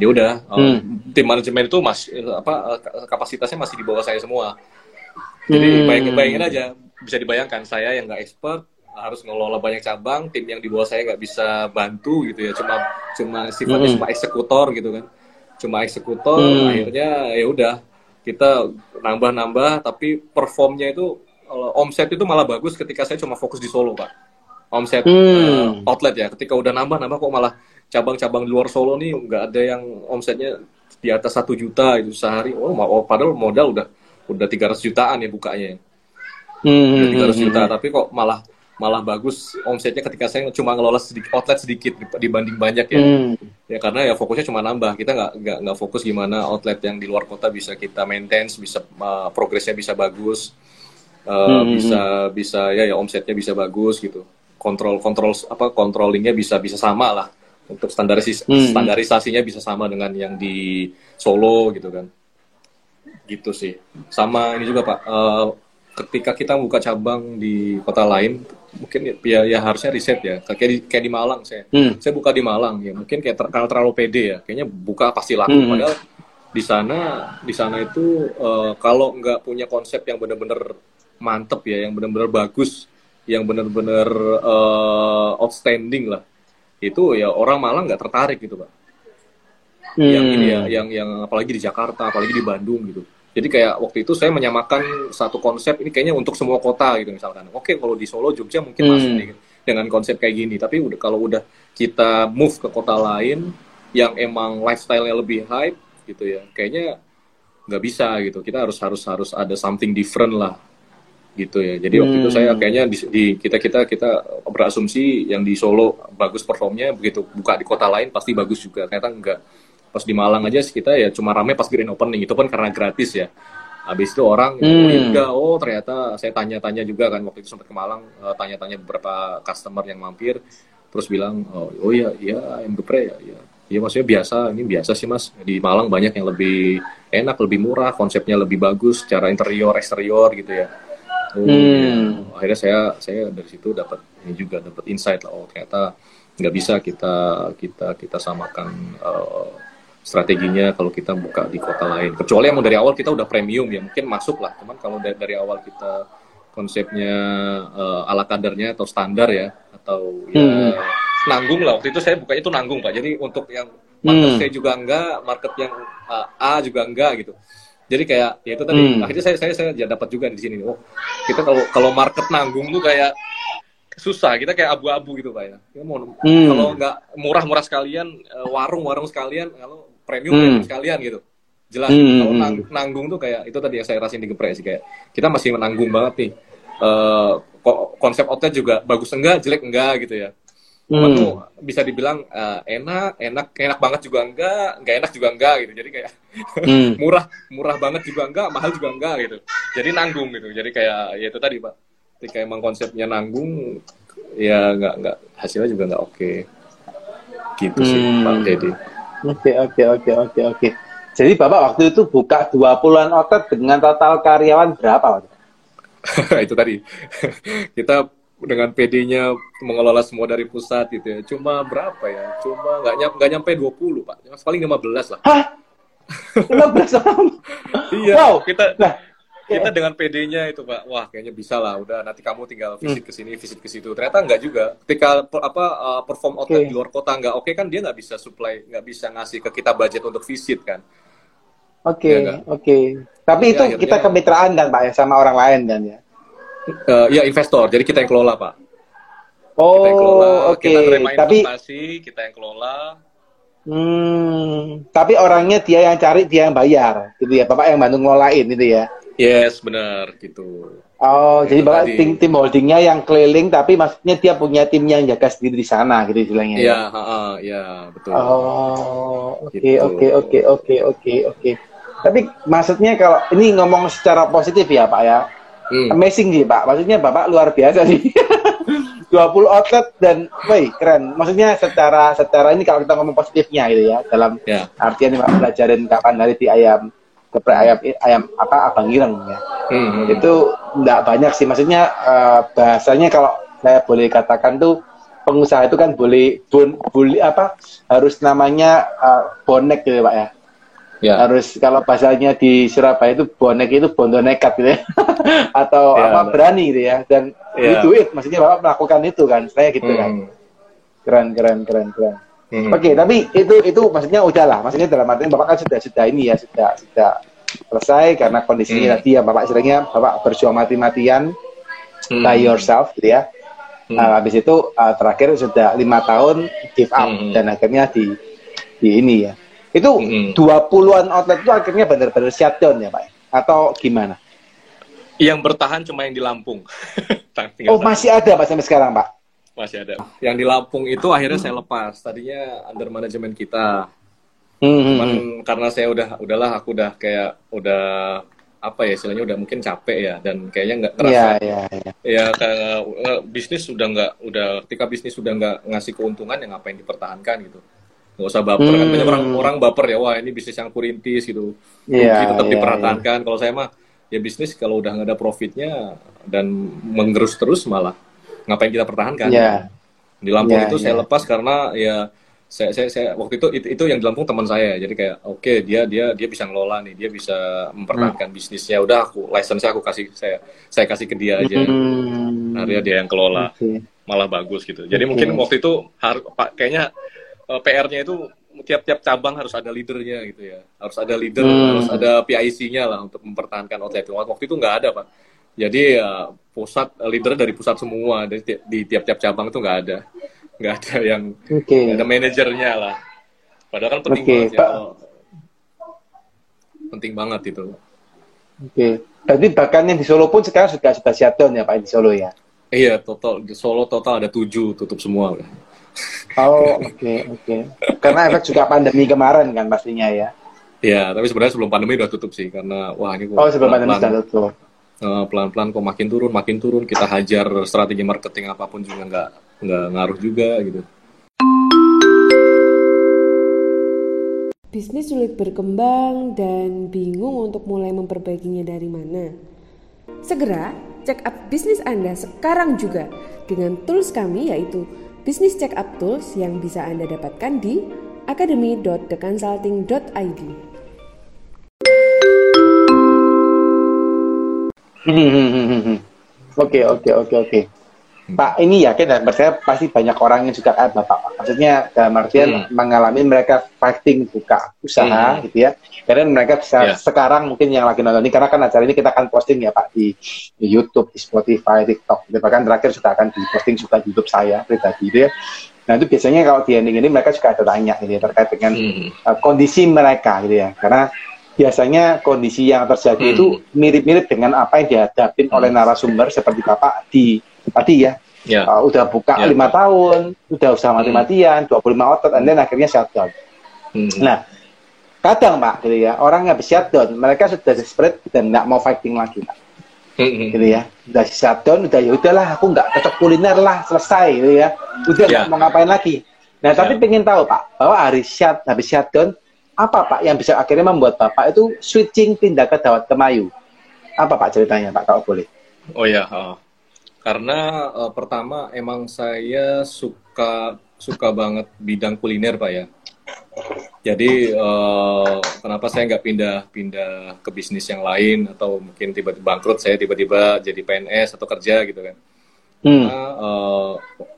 ya udah uh, hmm. tim manajemen itu masih apa kapasitasnya masih di bawah saya semua jadi hmm. bayangin, bayangin aja bisa dibayangkan saya yang nggak expert harus ngelola banyak cabang tim yang di bawah saya nggak bisa bantu gitu ya cuma cuma sifatnya hmm. cuma eksekutor gitu kan cuma eksekutor hmm. akhirnya ya udah kita nambah-nambah tapi performnya itu omset itu malah bagus ketika saya cuma fokus di Solo pak omset hmm. uh, outlet ya ketika udah nambah-nambah kok malah cabang-cabang di luar Solo nih nggak ada yang omsetnya di atas satu juta itu sehari oh, oh padahal modal udah udah 300 jutaan ya bukanya hmm. udah 300 juta hmm. tapi kok malah malah bagus omsetnya ketika saya cuma ngelola sedikit outlet sedikit dibanding banyak ya hmm. ya karena ya fokusnya cuma nambah kita nggak nggak nggak fokus gimana outlet yang di luar kota bisa kita maintain bisa uh, progresnya bisa bagus uh, hmm. bisa bisa ya ya omsetnya bisa bagus gitu kontrol kontrol apa controllingnya bisa bisa sama lah. Untuk standaris hmm. standarisasinya bisa sama dengan yang di Solo gitu kan. Gitu sih. Sama ini juga pak. Uh, ketika kita buka cabang di kota lain mungkin ya, ya harusnya riset ya. Kayak di kayak di Malang saya. Hmm. saya buka di Malang ya. Mungkin kayak ter, kalau terlalu pede ya. Kayaknya buka pasti laku. Hmm. padahal di sana di sana itu uh, kalau nggak punya konsep yang benar-benar mantep ya yang benar-benar bagus yang benar-benar uh, outstanding lah itu ya orang Malang nggak tertarik gitu pak hmm. yang ini ya yang yang apalagi di Jakarta apalagi di Bandung gitu jadi kayak waktu itu saya menyamakan satu konsep ini kayaknya untuk semua kota gitu misalkan. Oke kalau di Solo Jogja mungkin hmm. masuk nih dengan konsep kayak gini. Tapi udah kalau udah kita move ke kota lain yang emang lifestyle-nya lebih hype gitu ya, kayaknya nggak bisa gitu. Kita harus harus harus ada something different lah gitu ya. Jadi waktu itu saya hmm. kayaknya di, di kita kita kita berasumsi yang di Solo bagus performnya begitu buka di kota lain pasti bagus juga. Ternyata enggak pas di Malang aja kita ya cuma rame pas grand opening itu pun karena gratis ya habis itu orang hmm. oh, ya oh ternyata saya tanya-tanya juga kan waktu itu sempat ke Malang uh, tanya-tanya beberapa customer yang mampir terus bilang oh, oh ya iya yang gepre ya ya ya maksudnya biasa ini biasa sih mas di Malang banyak yang lebih enak lebih murah konsepnya lebih bagus secara interior eksterior gitu ya hmm. ya. akhirnya saya saya dari situ dapat ini juga dapat insight lah oh ternyata nggak bisa kita kita kita samakan uh, strateginya kalau kita buka di kota lain. Kecuali emang dari awal kita udah premium ya mungkin masuk lah. Cuman kalau dari, dari awal kita konsepnya uh, ala kadarnya atau standar ya atau ya hmm. nanggung lah waktu itu saya buka itu nanggung pak. Jadi untuk yang market hmm. saya juga enggak, market yang uh, A juga enggak gitu. Jadi kayak ya itu tadi hmm. akhirnya saya saya saya dapat juga di sini. Oh kita kalau kalau market nanggung tuh kayak susah kita kayak abu-abu gitu pak ya. Kita mau hmm. kalau nggak murah-murah sekalian eh, warung-warung sekalian kalau premium, hmm. premium sekalian gitu jelas hmm. kalau hmm. nanggung, nanggung tuh kayak itu tadi yang saya rasain di geprek sih kayak kita masih menanggung banget nih uh, konsep outlet juga bagus enggak jelek enggak gitu ya hmm. tuh bisa dibilang uh, enak enak enak banget juga enggak enggak enak juga enggak gitu jadi kayak *laughs* hmm. murah murah banget juga enggak mahal juga enggak gitu jadi nanggung gitu jadi kayak ya itu tadi pak ketika emang konsepnya nanggung ya enggak enggak hasilnya juga enggak oke okay. gitu sih hmm. pak jadi oke oke oke oke oke jadi Bapak waktu itu buka 20-an outlet dengan total karyawan berapa? *laughs* itu tadi. *laughs* Kita dengan PD-nya mengelola semua dari pusat gitu ya. Cuma berapa ya? Cuma nggak nyampe nggak nyampe 20, Pak. Paling 15 lah. Hah? 15 orang? iya. Wow. Kita nah, kita ya. dengan PD-nya itu Pak, wah kayaknya bisa lah. Udah nanti kamu tinggal visit hmm. ke sini, visit ke situ. Ternyata nggak juga. Ketika apa uh, perform outlet okay. di luar kota nggak oke okay, kan dia nggak bisa supply, nggak bisa ngasih ke kita budget untuk visit kan. Oke, okay, ya, oke. Okay. Tapi ya, itu akhirnya, kita kemitraan kan Pak ya sama orang lain kan ya? Uh, ya investor, jadi kita yang kelola Pak. Oh, oke. Okay. Kita Tapi kita yang kelola. Hmm, tapi orangnya dia yang cari, dia yang bayar, gitu ya. Bapak yang bantu ngelolain itu ya. Yes, benar gitu. Oh, ya, jadi Bapak tim, tim holdingnya yang keliling, tapi maksudnya dia punya tim yang jaga sendiri di sana, gitu istilahnya. Iya, ya, ya, betul. Oh, oke, gitu. oke, oke, oke, oke, oke. Tapi maksudnya kalau ini ngomong secara positif ya Pak ya, hmm. amazing sih Pak. Maksudnya Bapak luar biasa sih. *laughs* 20 outlet dan, woi keren. Maksudnya secara secara ini kalau kita ngomong positifnya gitu ya, dalam yeah. artian Pak belajarin kapan hari di ayam geprek ayam ayam apa abang ireng ya. Hmm, hmm. Itu enggak banyak sih. Maksudnya uh, bahasanya kalau saya boleh katakan tuh pengusaha itu kan boleh bon, boleh apa harus namanya uh, bonek gitu Pak ya ya. harus kalau bahasanya di Surabaya itu bonek itu bondo nekat gitu ya *laughs* atau ya, apa berani gitu ya dan ya. itu it maksudnya bapak melakukan itu kan saya gitu kan. hmm. kan keren keren keren keren hmm. oke okay, tapi itu itu maksudnya udahlah maksudnya dalam artian bapak kan sudah sudah ini ya sudah sudah selesai karena kondisinya hmm. tadi ya bapak seringnya bapak berjuang mati-matian hmm. by yourself gitu ya hmm. nah, habis itu uh, terakhir sudah lima tahun give up hmm. dan akhirnya di di ini ya itu dua puluhan outlet itu akhirnya benar-benar shutdown ya Pak? Atau gimana? Yang bertahan cuma yang di Lampung. *laughs* oh masih ada Pak sampai sekarang Pak? Masih ada. Yang di Lampung itu akhirnya saya lepas. Tadinya under manajemen kita. Hmm, hmm Cuman hmm. karena saya udah udahlah aku udah kayak udah apa ya istilahnya udah mungkin capek ya dan kayaknya nggak terasa yeah, yeah, yeah. ya kayak uh, bisnis sudah nggak udah ketika bisnis sudah nggak ngasih keuntungan ya ngapain dipertahankan gitu nggak usah baper hmm. kan banyak orang hmm. orang baper ya wah ini bisnis yang kurintis gitu yeah, tetap yeah, dipertahankan yeah. kalau saya mah ya bisnis kalau udah nggak ada profitnya dan menggerus terus malah ngapain kita pertahankan yeah. di Lampung yeah, itu yeah. saya lepas karena ya saya, saya, saya waktu itu, itu itu yang di Lampung teman saya jadi kayak oke okay, dia dia dia bisa ngelola nih dia bisa mempertahankan hmm. bisnisnya udah aku license aku kasih saya saya kasih ke dia aja hmm. nah dia dia yang kelola okay. malah bagus gitu jadi okay. mungkin waktu itu harus pak kayaknya uh, eh, PR-nya itu tiap-tiap cabang harus ada leadernya gitu ya. Harus ada leader hmm. harus ada PIC-nya lah untuk mempertahankan outlet. Waktu itu nggak ada pak. Jadi ya pusat leader dari pusat semua. Di, di tiap-tiap cabang itu nggak ada. Nggak ada yang okay. ada manajernya lah. Padahal kan penting okay. banget ya penting banget itu. Oke. Okay. berarti bahkan yang di Solo pun sekarang sudah sudah shutdown ya pak di Solo ya? Iya total di Solo total ada tujuh tutup semua Oh, oke, okay, oke. Okay. Karena efek juga pandemi kemarin kan pastinya ya. Iya, tapi sebenarnya sebelum pandemi udah tutup sih karena wah ini Oh, sebelum pandemi sudah tutup. Uh, pelan-pelan kok makin turun, makin turun kita hajar strategi marketing apa pun juga nggak nggak ngaruh juga gitu. Bisnis sulit berkembang dan bingung untuk mulai memperbaikinya dari mana. Segera check up bisnis Anda sekarang juga dengan tools kami yaitu Bisnis Check Up Tools yang bisa Anda dapatkan di academy.theconsulting.id. *laughs* Oke oke oke oke. Pak ini yakin dan percaya pasti banyak orang yang juga kayak Bapak. Pak. Maksudnya dalam artian hmm. mengalami mereka fighting buka usaha hmm. gitu ya. Karena mereka bisa yeah. sekarang mungkin yang lagi nonton ini karena kan acara ini kita akan posting ya Pak di, di YouTube, di Spotify, TikTok. Gitu. Bahkan terakhir sudah akan diposting juga di YouTube saya pribadi gitu ya. Nah itu biasanya kalau di ending ini mereka juga ada tanya gitu ya, terkait dengan hmm. uh, kondisi mereka gitu ya. Karena biasanya kondisi yang terjadi hmm. itu mirip-mirip dengan apa yang dihadapin hmm. oleh narasumber seperti Bapak di tadi ya. Yeah. Uh, udah buka ya. lima yeah. tahun, udah usaha hmm. mati-matian, 25 otot, dan then akhirnya shutdown. Hmm. Nah, kadang Pak, gitu ya, orang habis shutdown, mereka sudah desperate dan nggak mau fighting lagi, Pak. Hmm. Gitu ya, udah shutdown, udah ya udahlah, aku nggak cocok kuliner lah, selesai, gitu ya. Udah yeah. mau ngapain lagi. Nah, tapi yeah. pengen tahu Pak, bahwa hari shut, habis shutdown, apa Pak yang bisa akhirnya membuat Bapak itu switching pindah ke Dawat Kemayu? Apa Pak ceritanya Pak, kalau boleh? Oh ya, uh, karena uh, pertama emang saya suka suka banget bidang kuliner pak ya. Jadi uh, kenapa saya nggak pindah-pindah ke bisnis yang lain atau mungkin tiba-tiba bangkrut saya tiba-tiba jadi PNS atau kerja gitu kan? Hmm. Karena uh,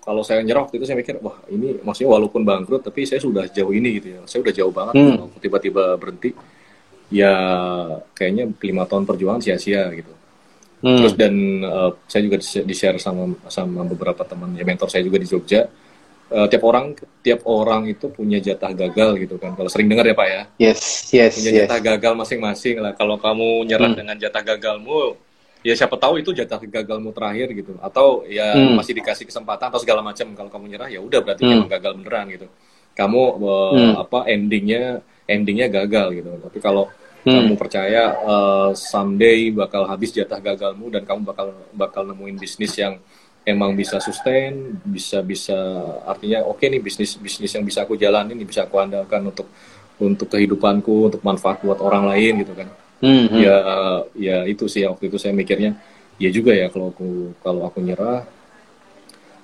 kalau saya nyerah waktu itu saya mikir wah ini maksudnya walaupun bangkrut tapi saya sudah jauh ini gitu ya. Saya udah jauh banget hmm. tiba-tiba berhenti ya kayaknya lima tahun perjuangan sia-sia gitu. Hmm. Terus dan uh, saya juga di share sama sama beberapa teman ya mentor saya juga di Jogja. Uh, tiap orang tiap orang itu punya jatah gagal gitu kan. Kalau sering dengar ya Pak ya. Yes, yes, punya yes. jatah gagal masing-masing lah. Kalau kamu nyerah hmm. dengan jatah gagalmu, ya siapa tahu itu jatah gagalmu terakhir gitu. Atau ya hmm. masih dikasih kesempatan atau segala macam. Kalau kamu nyerah ya udah berarti hmm. memang gagal beneran gitu. Kamu uh, hmm. apa endingnya endingnya gagal gitu. Tapi kalau hmm. kamu percaya uh, someday bakal habis jatah gagalmu dan kamu bakal bakal nemuin bisnis yang emang bisa sustain, bisa bisa artinya oke okay nih bisnis bisnis yang bisa aku jalanin, bisa aku andalkan untuk untuk kehidupanku, untuk manfaat buat orang lain gitu kan. Hmm, hmm. Ya ya itu sih waktu itu saya mikirnya ya juga ya kalau aku kalau aku nyerah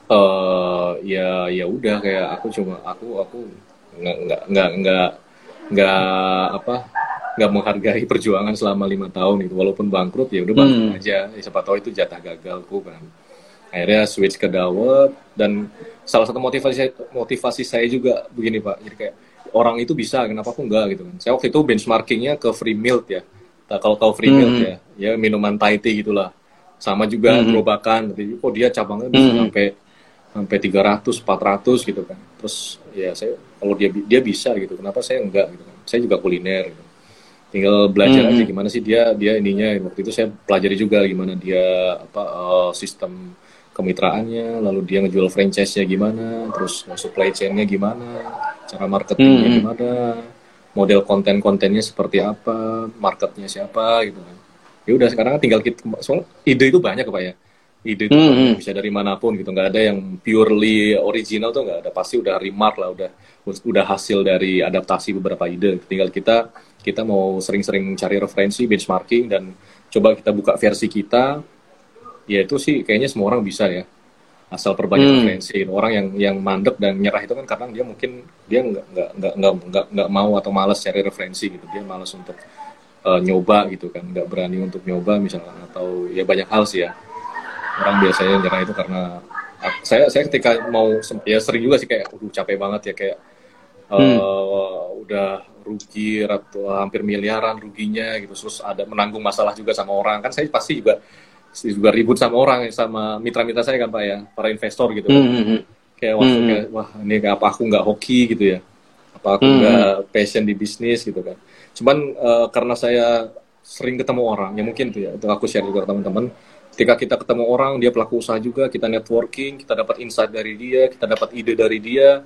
uh, ya ya udah kayak aku cuma aku aku nggak nggak nggak nggak nggak apa nggak menghargai perjuangan selama lima tahun itu. Walaupun bangkrut ya udah bangkrut hmm. aja. Ya, siapa tahu itu jatah gagalku kan. Akhirnya switch ke dawet dan salah satu motivasi motivasi saya juga begini pak. Jadi kayak orang itu bisa kenapa aku enggak gitu kan. Saya waktu itu benchmarkingnya ke free milk ya. Nah, kalau tahu free hmm. milk ya. Ya minuman Thai tea gitulah. Sama juga hmm. gerobakan. Tapi kok dia cabangnya bisa hmm. sampai sampai 300 400 gitu kan. Terus ya saya kalau dia dia bisa gitu kenapa saya enggak gitu kan. Saya juga kuliner gitu tinggal belajar mm -hmm. aja gimana sih dia dia ininya waktu itu saya pelajari juga gimana dia apa uh, sistem kemitraannya lalu dia ngejual franchise-nya gimana terus supply chain-nya gimana cara marketingnya mm -hmm. gimana model konten-kontennya seperti apa marketnya siapa gitu kan ya udah sekarang tinggal kita soal ide itu banyak pak ya ide itu mm -hmm. bisa dari mana pun gitu. Nggak ada yang purely original tuh nggak ada. Pasti udah remark lah udah udah hasil dari adaptasi beberapa ide. Tinggal kita kita mau sering-sering cari referensi benchmarking dan coba kita buka versi kita. Ya itu sih kayaknya semua orang bisa ya. Asal perbanyak hmm. referensi. Orang yang yang mandek dan nyerah itu kan karena dia mungkin dia nggak nggak nggak nggak nggak nggak mau atau malas cari referensi gitu. Dia malas untuk uh, nyoba gitu kan. Nggak berani untuk nyoba misalnya. Atau ya banyak hal sih ya orang biasanya nyerah itu karena saya saya ketika mau ya sering juga sih kayak udah capek banget ya kayak hmm. uh, udah rugi ratu hampir miliaran ruginya gitu terus ada menanggung masalah juga sama orang kan saya pasti juga juga ribut sama orang sama mitra-mitra saya kan pak ya para investor gitu kan. Mm -hmm. kayak wah mm -hmm. kayak, wah ini apa aku nggak hoki gitu ya apa aku nggak mm -hmm. passion di bisnis gitu kan cuman uh, karena saya sering ketemu orang ya mungkin tuh ya itu aku share juga ke teman-teman ketika kita ketemu orang dia pelaku usaha juga kita networking kita dapat insight dari dia kita dapat ide dari dia.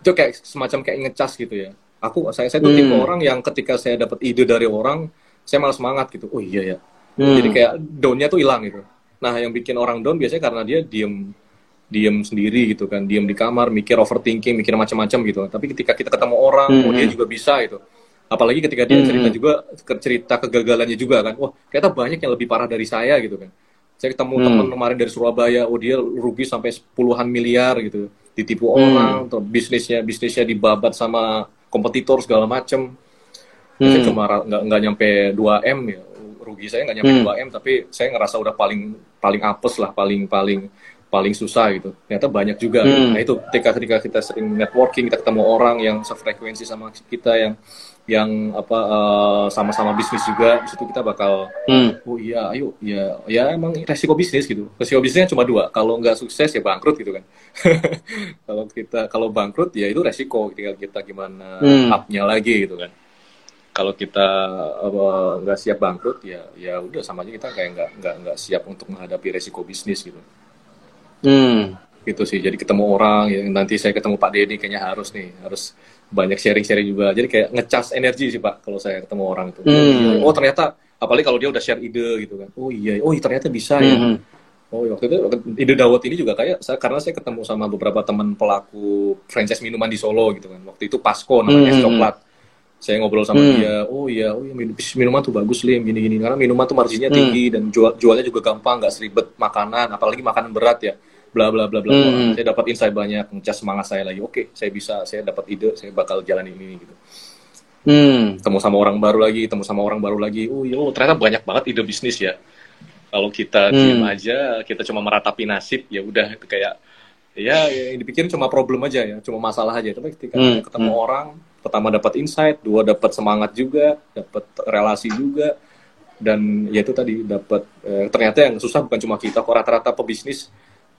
Itu kayak semacam kayak ngecas gitu ya. Aku saya saya tuh hmm. tipe orang yang ketika saya dapat ide dari orang saya malah semangat gitu. Oh iya ya. Hmm. jadi kayak downnya tuh hilang gitu. Nah yang bikin orang down biasanya karena dia diem diem sendiri gitu kan. Diem di kamar mikir overthinking mikir macam-macam gitu. Tapi ketika kita ketemu orang hmm. oh dia juga bisa gitu apalagi ketika dia hmm. cerita juga cerita kegagalannya juga kan wah ternyata banyak yang lebih parah dari saya gitu kan saya ketemu hmm. teman kemarin dari Surabaya oh dia rugi sampai puluhan miliar gitu ditipu orang, atau bisnisnya bisnisnya dibabat sama kompetitor segala macem. Saya Hmm. cuma ra- nggak nggak nyampe 2 m ya, rugi saya nggak nyampe Hmm. 2 m, tapi saya ngerasa udah paling paling apes lah, paling paling paling susah gitu. Ternyata banyak juga. Hmm. Nah itu ketika ketika kita sering networking, kita ketemu orang yang sefrekuensi sama kita yang yang apa eh, sama-sama bisnis juga, di situ kita bakal Hmm. oh iya ayo ya ya emang resiko bisnis gitu resiko bisnisnya cuma dua kalau nggak sukses ya bangkrut gitu kan *laughs* kalau kita kalau bangkrut ya itu resiko tinggal kita gimana Hmm. up-nya lagi gitu kan kalau kita nggak siap bangkrut ya ya udah sama aja kita kayak nggak nggak nggak siap untuk menghadapi resiko bisnis gitu Hmm. gitu sih jadi ketemu orang ya nanti saya ketemu Pak Denny kayaknya harus nih harus banyak sharing-sharing juga jadi kayak ngecas energi sih Pak kalau saya ketemu orang tuh Hmm. oh ternyata apalagi kalau dia udah share ide gitu kan oh iya oh iya, ternyata bisa ya Hmm. oh iya, waktu itu ide dawet ini juga kayak saya karena saya ketemu sama beberapa teman pelaku franchise minuman di Solo gitu kan waktu itu Pasco namanya Hmm. coklat saya ngobrol sama Hmm. dia oh iya oh iya minuman tuh bagus lim gini gini karena minuman tuh marginnya Hmm. tinggi dan jual jualnya juga gampang nggak seribet makanan apalagi makanan berat ya bla bla bla bla bla. Hmm. saya dapat insight banyak ngecas semangat saya lagi oke saya bisa saya dapat ide saya bakal jalanin ini gitu Hmm. ketemu sama orang baru lagi ketemu sama orang baru lagi oh oh, ternyata banyak banget ide bisnis ya kalau kita Hmm. diem aja kita cuma meratapi nasib ya udah itu kayak ya yang dipikirin cuma problem aja ya cuma masalah aja tapi ketika Hmm. ketemu Hmm. orang pertama dapat insight dua dapat semangat juga dapat relasi juga dan ya itu tadi dapat eh, ternyata yang susah bukan cuma kita kok rata-rata pebisnis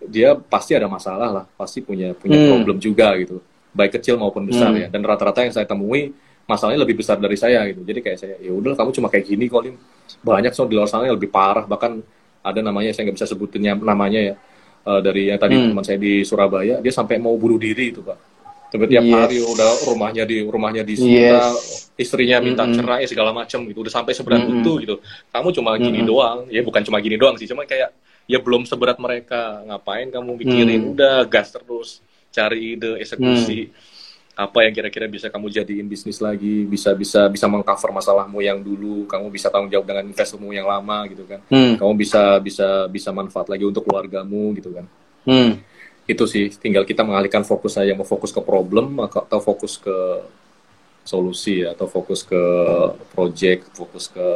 dia pasti ada masalah lah pasti punya punya Hmm. problem juga gitu baik kecil maupun besar Hmm. ya dan rata-rata yang saya temui masalahnya lebih besar dari saya gitu jadi kayak saya ya udah kamu cuma kayak gini kok Lim banyak so di luar sana yang lebih parah bahkan ada namanya saya nggak bisa sebutin ya- namanya ya eh, dari yang tadi Hmm. teman saya di Surabaya dia sampai mau bunuh diri itu pak tapi tiap Yes. hari udah rumahnya di rumahnya disita Yes. istrinya minta Mm-mm. cerai segala macam gitu udah sampai seberat Mm-mm. itu gitu kamu cuma gini Mm-mm. doang ya bukan cuma gini doang sih cuma kayak ya belum seberat mereka. Ngapain kamu mikirin? Mm. udah gas terus. Cari ide eksekusi. Apa yang kira-kira bisa kamu jadiin bisnis lagi? Bisa bisa bisa mengcover masalahmu yang dulu. Kamu bisa tanggung jawab dengan investormu yang lama gitu kan. Hmm. kamu bisa bisa bisa manfaat lagi untuk keluargamu gitu kan. Hmm. itu sih. Tinggal kita mengalihkan fokus saya. Mau fokus ke problem atau fokus ke solusi ya, atau fokus ke project fokus ke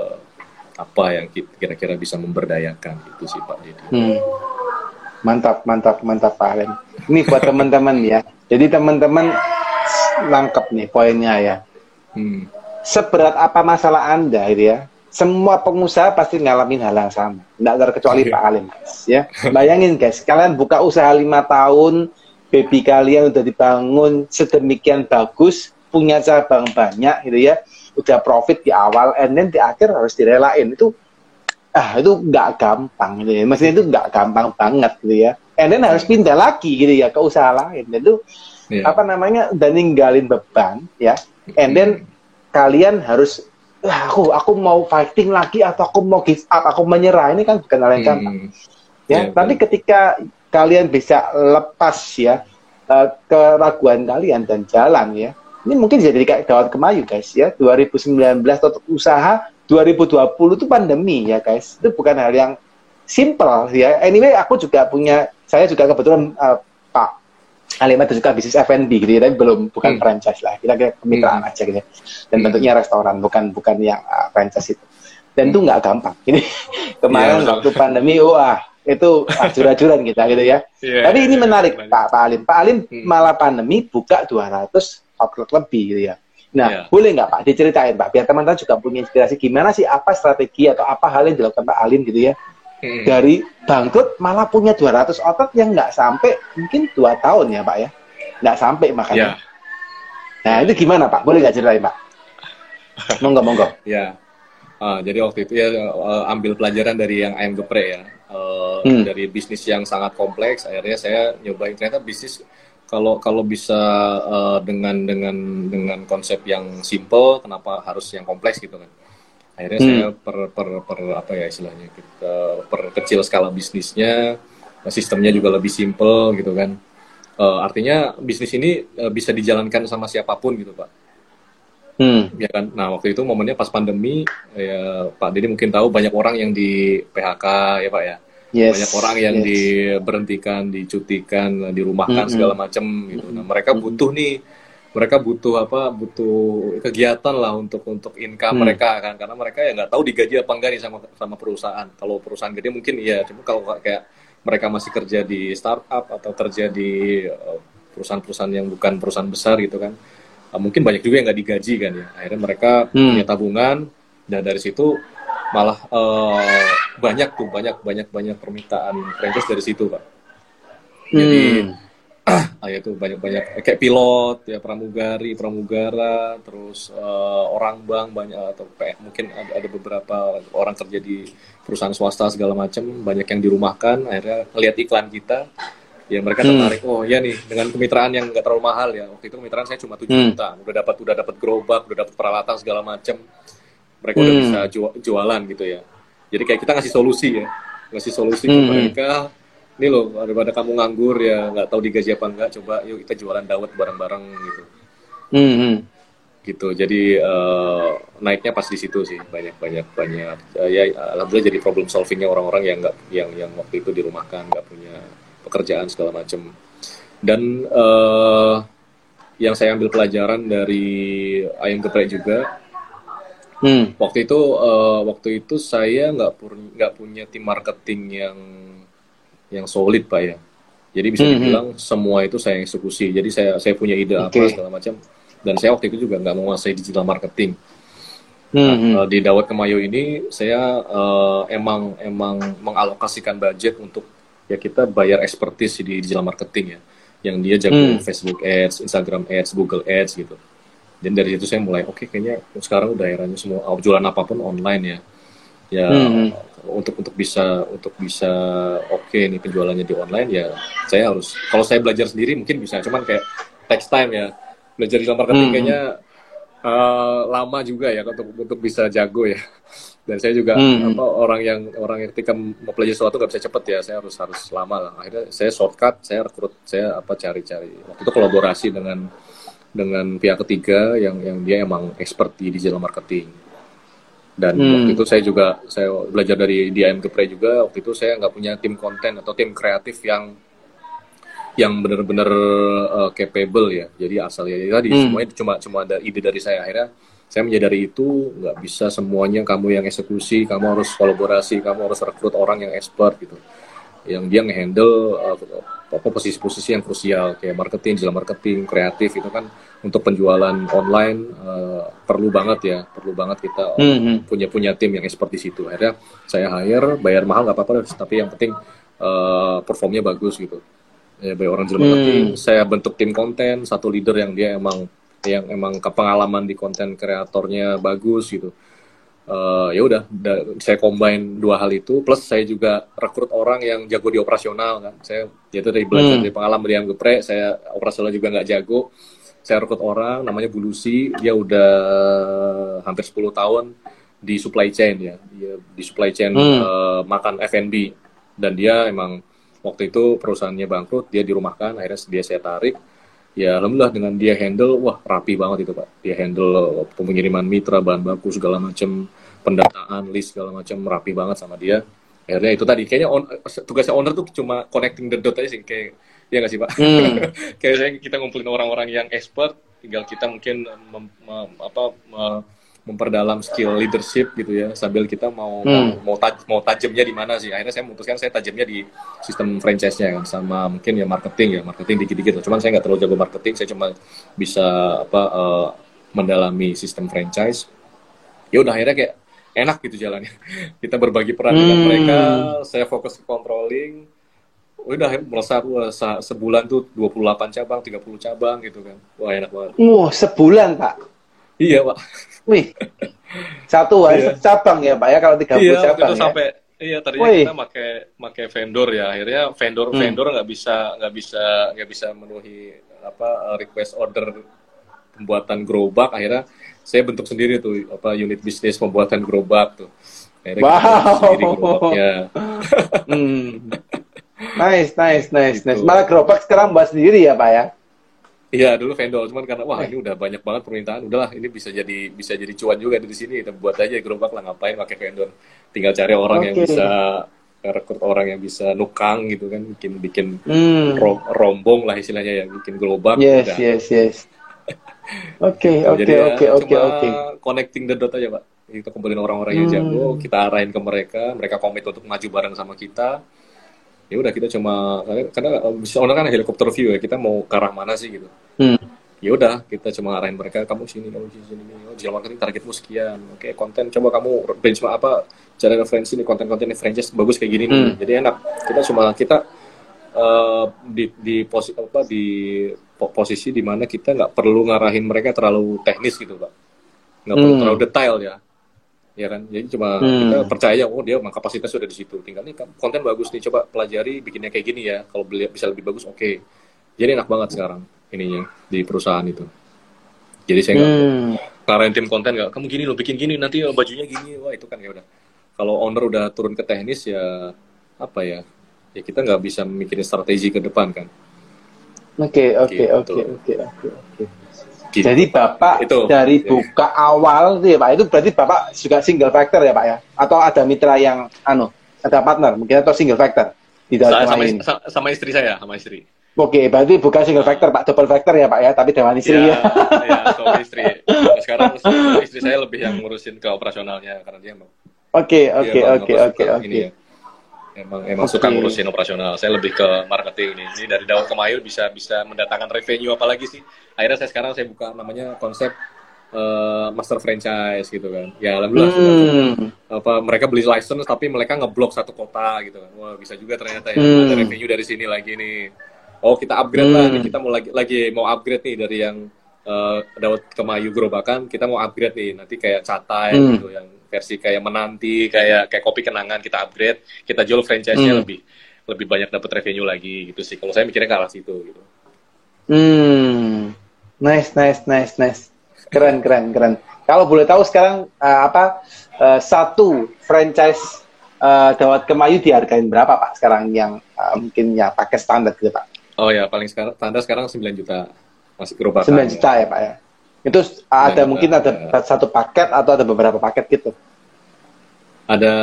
apa yang ki- kira-kira bisa memberdayakan itu sih Pak Deddy. Hmm. Mantap, mantap, mantap Pak Alen. Ini buat teman-teman ya. Jadi teman-teman langkap nih poinnya ya. Hmm. Seberat apa masalah Anda itu ya? Semua pengusaha pasti ngalamin hal yang sama. Tidak terkecuali Iya. Pak Alim. Ya, bayangin guys, kalian buka usaha lima tahun, baby kalian udah dibangun sedemikian bagus, punya cabang banyak gitu ya, udah profit di awal, and then di akhir harus direlain. Itu ah itu nggak gampang gitu ya. Maksudnya itu nggak gampang banget gitu ya. And then harus pindah lagi gitu ya ke usaha lain. Dan itu Iya. apa namanya dan ninggalin beban ya. And then kalian harus "Ah, aku aku mau fighting lagi atau aku mau give up aku menyerah. Ini kan bukan hal yang gampang. Hmm. ya Iya, tapi ketika kalian bisa lepas ya eh, keraguan kalian dan jalan ya ini mungkin jadi kayak dawat kemayu guys ya 2019 untuk usaha 2020 itu pandemi ya guys itu bukan hal yang simple ya anyway aku juga punya saya juga kebetulan eh, Pak Alimat itu juga bisnis F&B gitu ya tapi belum bukan Hmm. franchise lah kita kayak kemitraan Hmm. aja gitu ya. dan Hmm. bentuknya restoran bukan bukan yang eh, franchise itu dan itu nggak gampang ini *laughs* kemarin Iya, betul. waktu pandemi wah itu ajur-ajuran kita gitu ya *laughs* Iya, tapi ini iya, menarik menarik. Pak, Pak Alim. Pak Alim Hmm. malah pandemi buka 200 outlet lebih gitu ya. Nah, Iya. boleh nggak Pak diceritain Pak, biar teman-teman juga punya inspirasi gimana sih apa strategi atau apa hal yang dilakukan Pak Alim gitu ya. Hmm. Dari bangkrut malah punya 200 outlet yang nggak sampai mungkin dua tahun ya Pak ya. Nggak sampai Ya, makanya. Nah, itu gimana Pak? Boleh nggak ceritain Pak? Monggo, monggo. *laughs* ya. Ah, jadi waktu itu ya eh, ambil pelajaran dari yang ayam geprek ya. Eh, Hmm. Dari bisnis yang sangat kompleks, akhirnya saya nyobain ternyata bisnis kalau kalau bisa eh, dengan dengan dengan konsep yang simple, kenapa harus yang kompleks gitu kan? Akhirnya Hmm. saya per, per per apa ya istilahnya kita per kecil skala bisnisnya, sistemnya juga lebih simple gitu kan. Eh, artinya bisnis ini eh, bisa dijalankan sama siapa pun gitu pak Hmm. ya kan nah waktu itu momennya pas pandemi ya Pak Deddy mungkin tahu banyak orang yang di PHK ya Pak ya Yes, banyak orang yang yes. diberhentikan, dicutikan, dirumahkan Mm-mm. segala macam gitu. Nah, mereka butuh nih, mereka butuh apa? Butuh kegiatan lah untuk untuk income Mm. mereka kan, karena mereka ya nggak tahu digaji apa enggak nih sama sama perusahaan. Kalau perusahaan gede mungkin iya, cuma kalau kayak mereka masih kerja di startup atau kerja di eh, perusahaan-perusahaan yang bukan perusahaan besar gitu kan, eh, mungkin banyak juga yang nggak digaji kan ya. Akhirnya mereka Hmm. punya tabungan dan dari situ malah eh, banyak tuh banyak banyak banyak permintaan franchise dari situ pak jadi Hmm. *clears throat* ah, itu banyak banyak kayak pilot ya pramugari pramugara terus eh, orang bank banyak atau kayak mungkin ada, ada beberapa orang kerja di perusahaan swasta segala macam banyak yang dirumahkan akhirnya lihat iklan kita ya mereka Hmm. tertarik oh ya nih dengan kemitraan yang nggak terlalu mahal ya waktu itu kemitraan saya cuma 7 Hmm. juta udah dapat udah dapat gerobak udah dapat peralatan segala macam mereka udah Hmm. bisa ju- jualan gitu ya. Jadi kayak kita ngasih solusi ya. Ngasih solusi ke Hmm. mereka. Ini loh daripada kamu nganggur ya nggak tahu digaji apa enggak coba yuk kita jualan dawet bareng-bareng gitu. Hmm, hmm. gitu. Jadi eh, naiknya pas di situ sih. Banyak banyak banyak. Eh, ya alhamdulillah jadi problem solvingnya orang-orang yang nggak yang yang waktu itu dirumahkan nggak punya pekerjaan segala macam dan eh, yang saya ambil pelajaran dari ayam geprek juga Hmm. waktu itu eh, waktu itu saya nggak nggak punya tim marketing yang yang solid pak ya jadi bisa Mhm. dibilang semua itu saya eksekusi jadi saya saya punya ide apa Oke. segala macam dan saya waktu itu juga nggak menguasai digital marketing Hmm, hmm. Eh, di Dawet Kemayo ini saya eh, emang emang mengalokasikan budget untuk ya kita bayar expertise di digital marketing ya yang dia jago Hmm. Facebook Ads, Instagram Ads, Google Ads gitu. Dan dari situ saya mulai oke kayaknya sekarang udah eranya semua jualan apa pun online ya. Ya Hmm. untuk untuk bisa untuk bisa oke nih penjualannya di online ya saya harus kalau saya belajar sendiri mungkin bisa cuman kayak text time ya belajar digital marketing Hmm. kayaknya eh, lama juga ya untuk untuk bisa jago ya *laughs* dan saya juga Hmm. apa orang yang orang yang ketika mau belajar sesuatu nggak bisa cepet ya saya harus harus lama lah akhirnya saya shortcut saya rekrut saya apa cari-cari waktu itu kolaborasi dengan dengan pihak ketiga yang yang dia emang expert di digital marketing dan Hmm. waktu itu saya juga saya belajar dari DIM Gepre juga waktu itu saya nggak punya tim konten atau tim kreatif yang yang benar-benar uh, capable ya jadi asal ya tadi Hmm. semuanya cuma cuma ada ide dari saya akhirnya saya menyadari itu nggak bisa semuanya kamu yang eksekusi kamu harus kolaborasi kamu harus rekrut orang yang expert gitu yang dia ngehandle uh, apa posisi-posisi yang krusial kayak marketing, digital marketing, kreatif itu kan untuk penjualan online uh, perlu banget ya, perlu banget kita Hmm, hmm. punya punya tim yang expert di situ. Akhirnya saya hire, bayar mahal nggak apa-apa, tapi yang penting uh, performnya bagus gitu. Ya, bayar orang digital Hmm. marketing, saya bentuk tim konten, satu leader yang dia emang yang emang kepengalaman di konten kreatornya bagus gitu. Eh, ya udah da- saya combine dua hal itu plus saya juga rekrut orang yang jago di operasional kan. Saya yaitu dari belajar Hmm. dari pengalaman dari yang geprek saya operasional juga nggak jago. Saya rekrut orang namanya Bulusi dia udah hampir 10 tahun di supply chain ya. Dia di supply chain Hmm. eh, makan F&B dan dia emang waktu itu perusahaannya bangkrut dia dirumahkan akhirnya dia saya tarik ya alhamdulillah dengan dia handle wah rapi banget itu pak. Dia handle pengiriman mitra bahan baku segala macam pendataan list segala macam rapi banget sama dia. Akhirnya itu tadi kayaknya on, tugasnya owner tuh cuma connecting the dot aja sih kayak ya nggak sih pak? Hmm. *laughs* kayak kita ngumpulin orang-orang yang expert tinggal kita mungkin mem- mem- apa me- memperdalam skill leadership gitu ya sambil kita mau Hmm. mau taj- mau tajamnya di mana sih. Akhirnya saya memutuskan saya tajamnya di sistem franchise-nya kan sama mungkin ya marketing ya marketing dikit-dikit. Cuman saya nggak terlalu jago marketing saya cuma bisa apa eh, mendalami sistem franchise. Ya udah akhirnya kayak enak gitu jalannya. *laughs* Kita berbagi peran dengan Hmm. mereka saya fokus ke controlling. Udah se- sebulan tuh 28 cabang 30 cabang gitu kan. Wah enak banget. Wah, sebulan, Pak. iya pak *laughs* Wih. Satu Iya. satu cabang ya, Pak ya kalau 30 iya waktu cabang itu ya. sampai iya tadinya Wih. kita pakai pakai vendor ya akhirnya vendor Hmm. vendor nggak bisa nggak bisa nggak bisa memenuhi apa request order pembuatan gerobak akhirnya saya bentuk sendiri tuh apa unit bisnis pembuatan gerobak tuh akhirnya Wow. bentuk sendiri gerobaknya Hmm. Nice, nice, nice, nice. Gitu. Malah gerobak sekarang buat sendiri ya, Pak ya. Iya dulu vendor cuman karena wah Eh. ini udah banyak banget permintaan udahlah ini bisa jadi bisa jadi cuan juga di sini kita buat aja gerobak lah ngapain pakai vendor tinggal cari orang yang Oke. bisa rekrut orang yang bisa nukang gitu kan bikin bikin Hmm. ro- rombong lah istilahnya ya bikin global Yes, udah. yes, yes. *laughs* Oke, oke, Jadi ya oke, oke, cuma oke. connecting the dot aja pak kita kumpulin orang-orang yang Hmm. jago kita arahin ke mereka mereka komit untuk maju bareng sama kita ya udah kita cuma karena, karena soalnya kan helikopter view ya kita mau ke arah mana sih gitu Hmm. ya udah kita cuma arahin mereka kamu sini kamu sini sini oh, digital marketing targetmu sekian oke konten coba kamu benchmark apa cari referensi nih konten-konten nih franchise bagus kayak gini nih Hmm. jadi enak kita cuma kita eh, di di posi apa di po- posisi di mana kita nggak perlu ngarahin mereka terlalu teknis gitu pak nggak perlu Hmm. terlalu detail ya ya kan? Jadi cuma Hmm. kita percaya oh dia emang kapasitas sudah di situ. Tinggal nih konten bagus nih coba pelajari bikinnya kayak gini ya. Kalau beli bisa lebih bagus oke. Jadi enak banget sekarang ininya di perusahaan itu. Jadi saya nggak Hmm. ngarahin tim konten nggak kamu gini lo bikin gini nanti oh, bajunya gini. Wah itu kan ya udah. Kalau owner udah turun ke teknis ya apa ya? Ya kita nggak bisa mikirin strategi ke depan kan. Oke, oke, Gitu. oke, oke, oke, oke. Gitu. Jadi Bapak Itu. dari buka awal itu ya Pak, itu berarti Bapak juga single factor ya Pak ya? Atau ada mitra yang anu, ada partner mungkin atau single factor di sama, ini? sa- sama istri saya sama istri Oke, berarti bukan single factor Pak, double factor ya Pak ya, tapi dengan istri ya. *laughs* ya suami istri Nah, sekarang istri saya lebih yang ngurusin ke operasionalnya karena dia emang Oke, oke, oke, oke, oke. Emang emang Oke. suka ngurusin operasional. Saya lebih ke marketing ini. Ini dari Daud ke Mayu bisa bisa mendatangkan revenue apalagi sih. Akhirnya saya sekarang saya buka namanya konsep eh, master franchise gitu kan. Ya alhamdulillah sudah Hmm. apa mereka beli license tapi mereka ngeblok satu kota gitu kan. Wah bisa juga ternyata ya. Hmm. ada revenue dari sini lagi nih. Oh kita upgrade lah. Nih kita mau lagi lagi mau upgrade nih dari yang uh, Daud Kemayu Gerobakan kita mau upgrade nih. Nanti kayak catai Hmm. gitu yang versi kayak menanti kayak kayak kopi kenangan kita upgrade kita jual franchise-nya Hmm. lebih lebih banyak dapat revenue lagi gitu sih kalau saya mikirnya ke arah situ gitu Hmm. Nice, nice, nice, nice. Keren, keren, keren. Kalau boleh tahu sekarang eh, apa eh, satu franchise eh, Dawat Kemayu dihargain berapa Pak sekarang yang eh, mungkin ya pakai standar gitu Pak? oh ya paling sekarang tanda sekarang 9 juta masih gerobakan 9 juta ya Pak ya. Itu ada juta, mungkin ada ya. satu paket atau ada beberapa paket gitu. Ada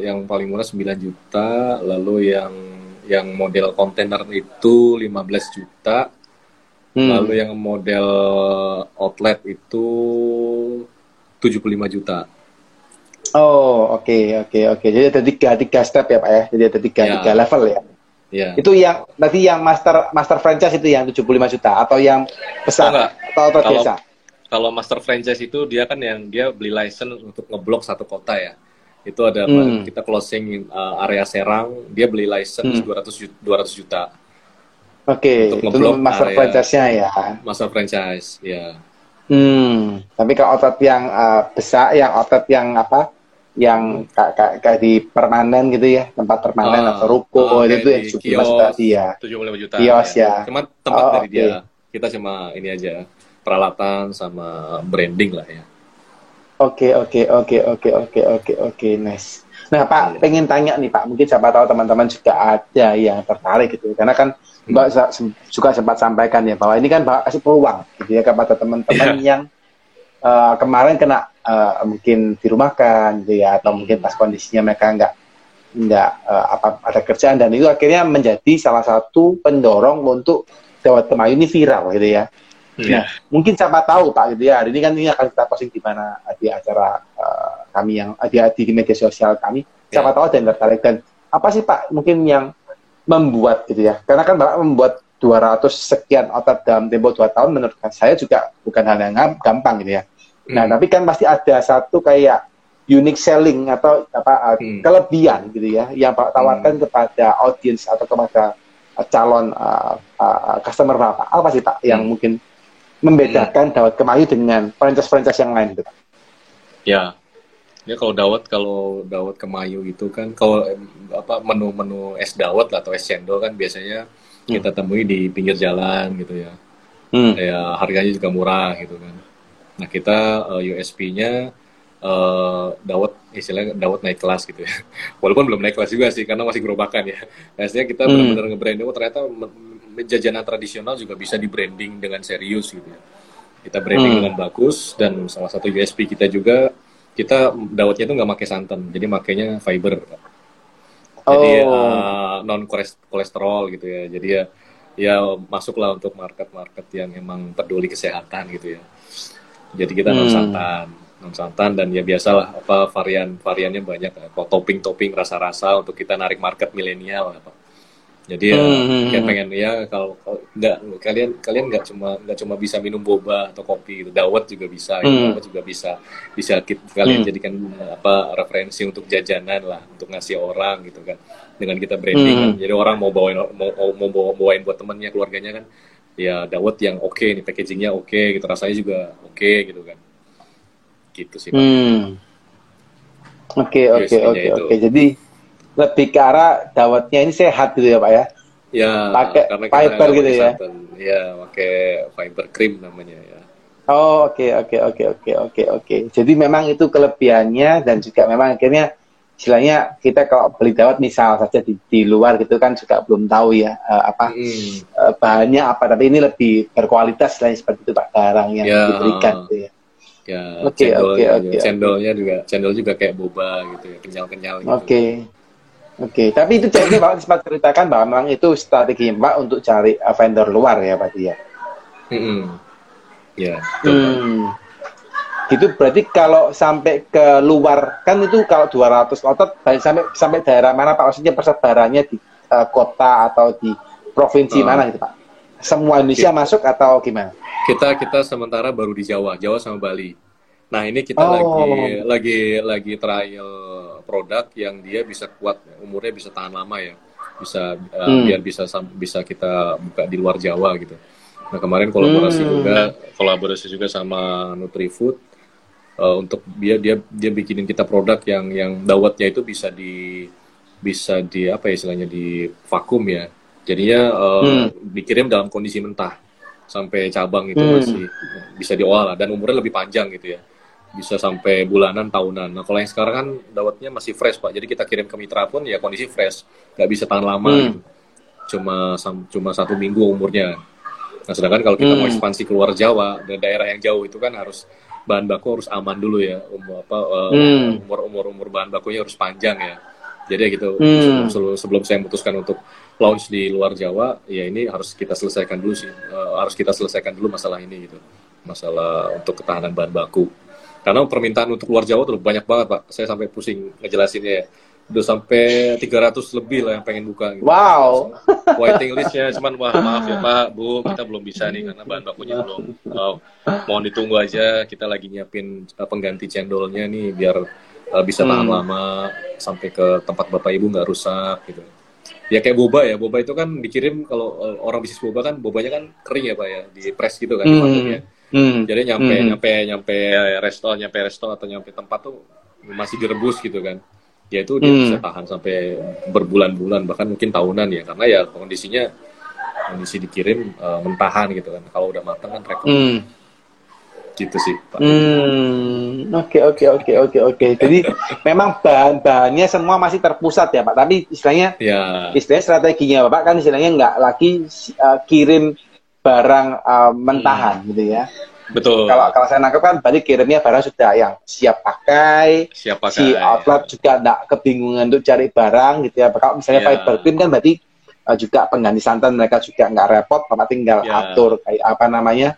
yang paling murah 9 juta, lalu yang yang model kontainer itu 15 juta, Hmm. lalu yang model outlet itu 75 juta. Oh, oke, oke, oke. Jadi ada tiga, tiga step ya Pak ya. Jadi ada tiga, Ya. tiga level ya. Ya. Itu yang berarti yang master master franchise itu yang 75 juta atau yang besar Oh, enggak. atau, atau Kalau- biasa? Kalau master franchise itu dia kan yang dia beli license untuk ngeblok satu kota ya. Itu ada Hmm. kita closing uh, area Serang, dia beli license Hmm. 200 juta, 200 juta Oke, Untuk itu ngeblok master franchise-nya ya. master franchise. Ya. Hmm, tapi kalau outlet yang uh, besar, yang outlet yang apa, yang kayak kayak di permanen gitu ya, tempat permanen Ah, atau ruko ah, itu yang 75 juta kios. dia. 75 juta. Kios, ya. Cuma tempat Oh, dari oke. dia. Kita cuma ini aja peralatan sama branding lah ya. Oke, oke, oke, oke, oke, oke, oke, nice. Nah, Pak, Iya. pengen tanya nih, Pak. Mungkin siapa tahu teman-teman juga ada yang tertarik gitu. Karena kan Hmm. Mbak juga sempat sampaikan ya bahwa ini kan Mbak kasih peluang gitu ya kepada teman-teman Iya. yang eh, kemarin kena eh, mungkin dirumahkan gitu ya atau Hmm. mungkin pas kondisinya mereka nggak nggak eh, apa ada kerjaan dan itu akhirnya menjadi salah satu pendorong untuk Dawat Kemayu ini viral gitu ya. Nah, Iya. mungkin siapa tahu Pak gitu ya. Hari ini kan ini akan kita posting di mana di acara eh, kami yang di, di media sosial kami. Siapa Ya. tahu ada yang tertarik dan apa sih Pak mungkin yang membuat gitu ya. Karena kan Bapak membuat 200 sekian otot dalam tempo 2 tahun menurut saya juga bukan hal yang gam- gampang gitu ya. Nah, Hmm. tapi kan pasti ada satu kayak unique selling atau apa uh, Hmm. kelebihan gitu ya yang Pak tawarkan kepada audiens atau kepada uh, calon uh, uh, customer Bapak. Apa sih Pak yang Hmm. mungkin membedakan Dawat Kemayu dengan franchise-franchise yang lain gitu? Pak? Ya. Ya kalau dawet kalau dawet kemayu itu kan kalau apa menu-menu es dawet atau es cendol kan biasanya kita temui di pinggir jalan gitu ya. Hmm. Ya harganya juga murah gitu kan. Nah kita eh, USP-nya eh dawet istilahnya dawet naik kelas gitu ya. *laughs* Walaupun belum naik kelas juga sih karena masih gerobakan ya. Biasanya kita Hmm. benar-benar nge-branding oh ternyata jajanan tradisional juga bisa di-branding dengan serius gitu ya. Kita branding Hmm. dengan bagus dan salah satu USP kita juga kita dawetnya itu nggak pakai santan, jadi makainya fiber. Jadi Oh. uh, non kolesterol gitu ya. Jadi ya ya masuklah untuk market-market yang emang peduli kesehatan gitu ya. Jadi kita non Hmm. santan, non santan dan ya biasalah apa varian variannya banyak apa topping-topping rasa-rasa untuk kita narik market milenial apa. Jadi ya Hmm. kayak pengen ya kalau kalau nggak kalian kalian nggak cuma nggak cuma bisa minum boba atau kopi gitu. Dawet juga bisa, gitu. Hmm. dawet juga bisa bisa kit- kalian Hmm. jadikan apa referensi untuk jajanan lah untuk ngasih orang gitu kan dengan kita branding Hmm. kan. Jadi orang mau bawain mau mau bawa, bawain buat temennya keluarganya kan ya dawet yang oke nih packagingnya oke gitu rasanya juga oke gitu kan gitu sih. Hmm. Oke oke oke oke. Jadi lebih ke arah dawetnya ini sehat gitu ya pak ya? ya Pakai fiber gitu ya? santan. ya pakai fiber cream namanya ya Oh oke oke oke oke oke oke. Jadi memang itu kelebihannya dan juga memang akhirnya istilahnya kita kalau beli dawet misal saja di, di luar gitu kan juga belum tahu ya eh, apa Hmm. eh, bahannya apa tapi ini lebih berkualitas lah seperti itu pak barang yang Ya. diberikan gitu ya. ya Oke, cendolnya oke, oke, cendolnya juga cendol juga kayak boba gitu ya kenyal-kenyal gitu Oke. Oke, tapi itu jadi Pak sempat ceritakan bahwa memang itu strategi Pak untuk cari uh, vendor luar ya Pak ya. Mm-mm. ya Pak. Hmm. Itu berarti kalau sampai ke luar kan itu kalau 200 otot sampai sampai daerah mana Pak? Maksudnya persebarannya di uh, kota atau di provinsi Oh. mana gitu Pak? Semua Indonesia masuk atau gimana? kita kita sementara baru di Jawa Jawa sama Bali nah ini kita Oh. lagi lagi lagi trial produk yang dia bisa kuat umurnya bisa tahan lama ya bisa uh, Hmm. biar bisa bisa kita buka di luar Jawa gitu nah kemarin kolaborasi Hmm. juga kolaborasi juga sama Nutrifood uh, untuk dia dia dia bikinin kita produk yang yang dawetnya itu bisa di bisa di apa ya istilahnya di vakum ya. Jadinya uh, Hmm. dikirim dalam kondisi mentah. Sampai cabang itu Hmm. masih bisa diolah lah. Dan umurnya lebih panjang gitu ya. Bisa sampai bulanan tahunan. Nah kalau yang sekarang kan dawetnya masih fresh pak. Jadi kita kirim ke mitra pun ya kondisi fresh. Nggak bisa tahan lama Hmm. gitu. Cuma cuma satu minggu umurnya. Nah sedangkan kalau kita mau Hmm. ekspansi keluar Jawa dan daerah yang jauh itu kan harus bahan baku harus aman dulu ya. Umur apa uh, Hmm. umur umur umur bahan bakunya harus panjang ya. Jadi ya gitu. Hmm. sebelum, sebelum saya memutuskan untuk launch di luar Jawa ya ini harus kita selesaikan dulu sih. Eh, harus kita selesaikan dulu masalah ini gitu. Masalah untuk ketahanan bahan baku. Karena permintaan untuk luar Jawa tuh banyak banget pak. Saya sampai pusing ngejelasinnya ya udah sampai 300 lebih lah yang pengen buka gitu. Wow. *laughs* waiting listnya cuman wah maaf ya pak bu kita belum bisa nih karena bahan bakunya belum Oh, mohon ditunggu aja kita lagi nyiapin uh, pengganti cendolnya nih biar uh, bisa tahan Hmm. lama sampai ke tempat bapak ibu nggak rusak gitu ya kayak boba ya boba itu kan dikirim kalau uh, orang bisnis boba kan bobanya kan kering ya pak ya di press gitu kan Hmm. Hmm. jadi nyampe Hmm. nyampe nyampe resto nyampe resto atau nyampe tempat tuh masih direbus gitu kan ya itu dia Hmm. bisa tahan sampai berbulan-bulan bahkan mungkin tahunan ya karena ya kondisinya kondisi dikirim uh, mentahan gitu kan kalau udah matang kan rekom Hmm. gitu sih pak Hmm, oke oke oke oke oke. Jadi *laughs* memang bahan-bahannya semua masih terpusat ya Pak. Tapi istilahnya ya istilahnya strateginya Bapak kan istilahnya nggak lagi uh, kirim barang uh, mentahan gitu ya. Betul Kalau kalau saya nangkep kan berarti kirimnya barang sudah yang siap pakai. siapa Si outlet juga nggak kebingungan untuk cari barang gitu ya. Kalau misalnya Ya. fiber cream kan berarti uh, juga pengganti santan mereka juga nggak repot. Bapak tinggal Ya. atur kayak apa namanya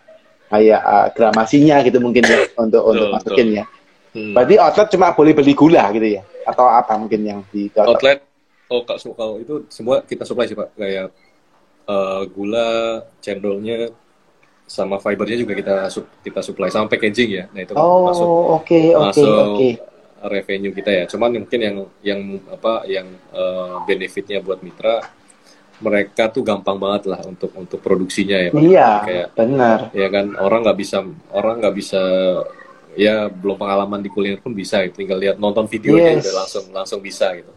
kayak uh, gramasinya gitu mungkin ya *coughs* untuk untuk Betul, masukin ya. Hmm. Berarti outlet cuma boleh beli gula gitu ya? Atau apa mungkin yang di outlet? outlet oh kalau itu semua kita supply sih pak kayak uh, gula cendolnya sama fibernya juga kita sup- kita supply sama packaging ya nah itu masuk Oh, oke, oke, masuk oke. revenue kita ya cuman mungkin yang yang apa yang uh, benefitnya buat mitra mereka tuh gampang banget lah untuk untuk produksinya ya. Iya, kayak benar. ya kan orang nggak bisa orang nggak bisa ya belum pengalaman di kuliner pun bisa gitu. tinggal lihat nonton videonya Yes. udah langsung langsung bisa gitu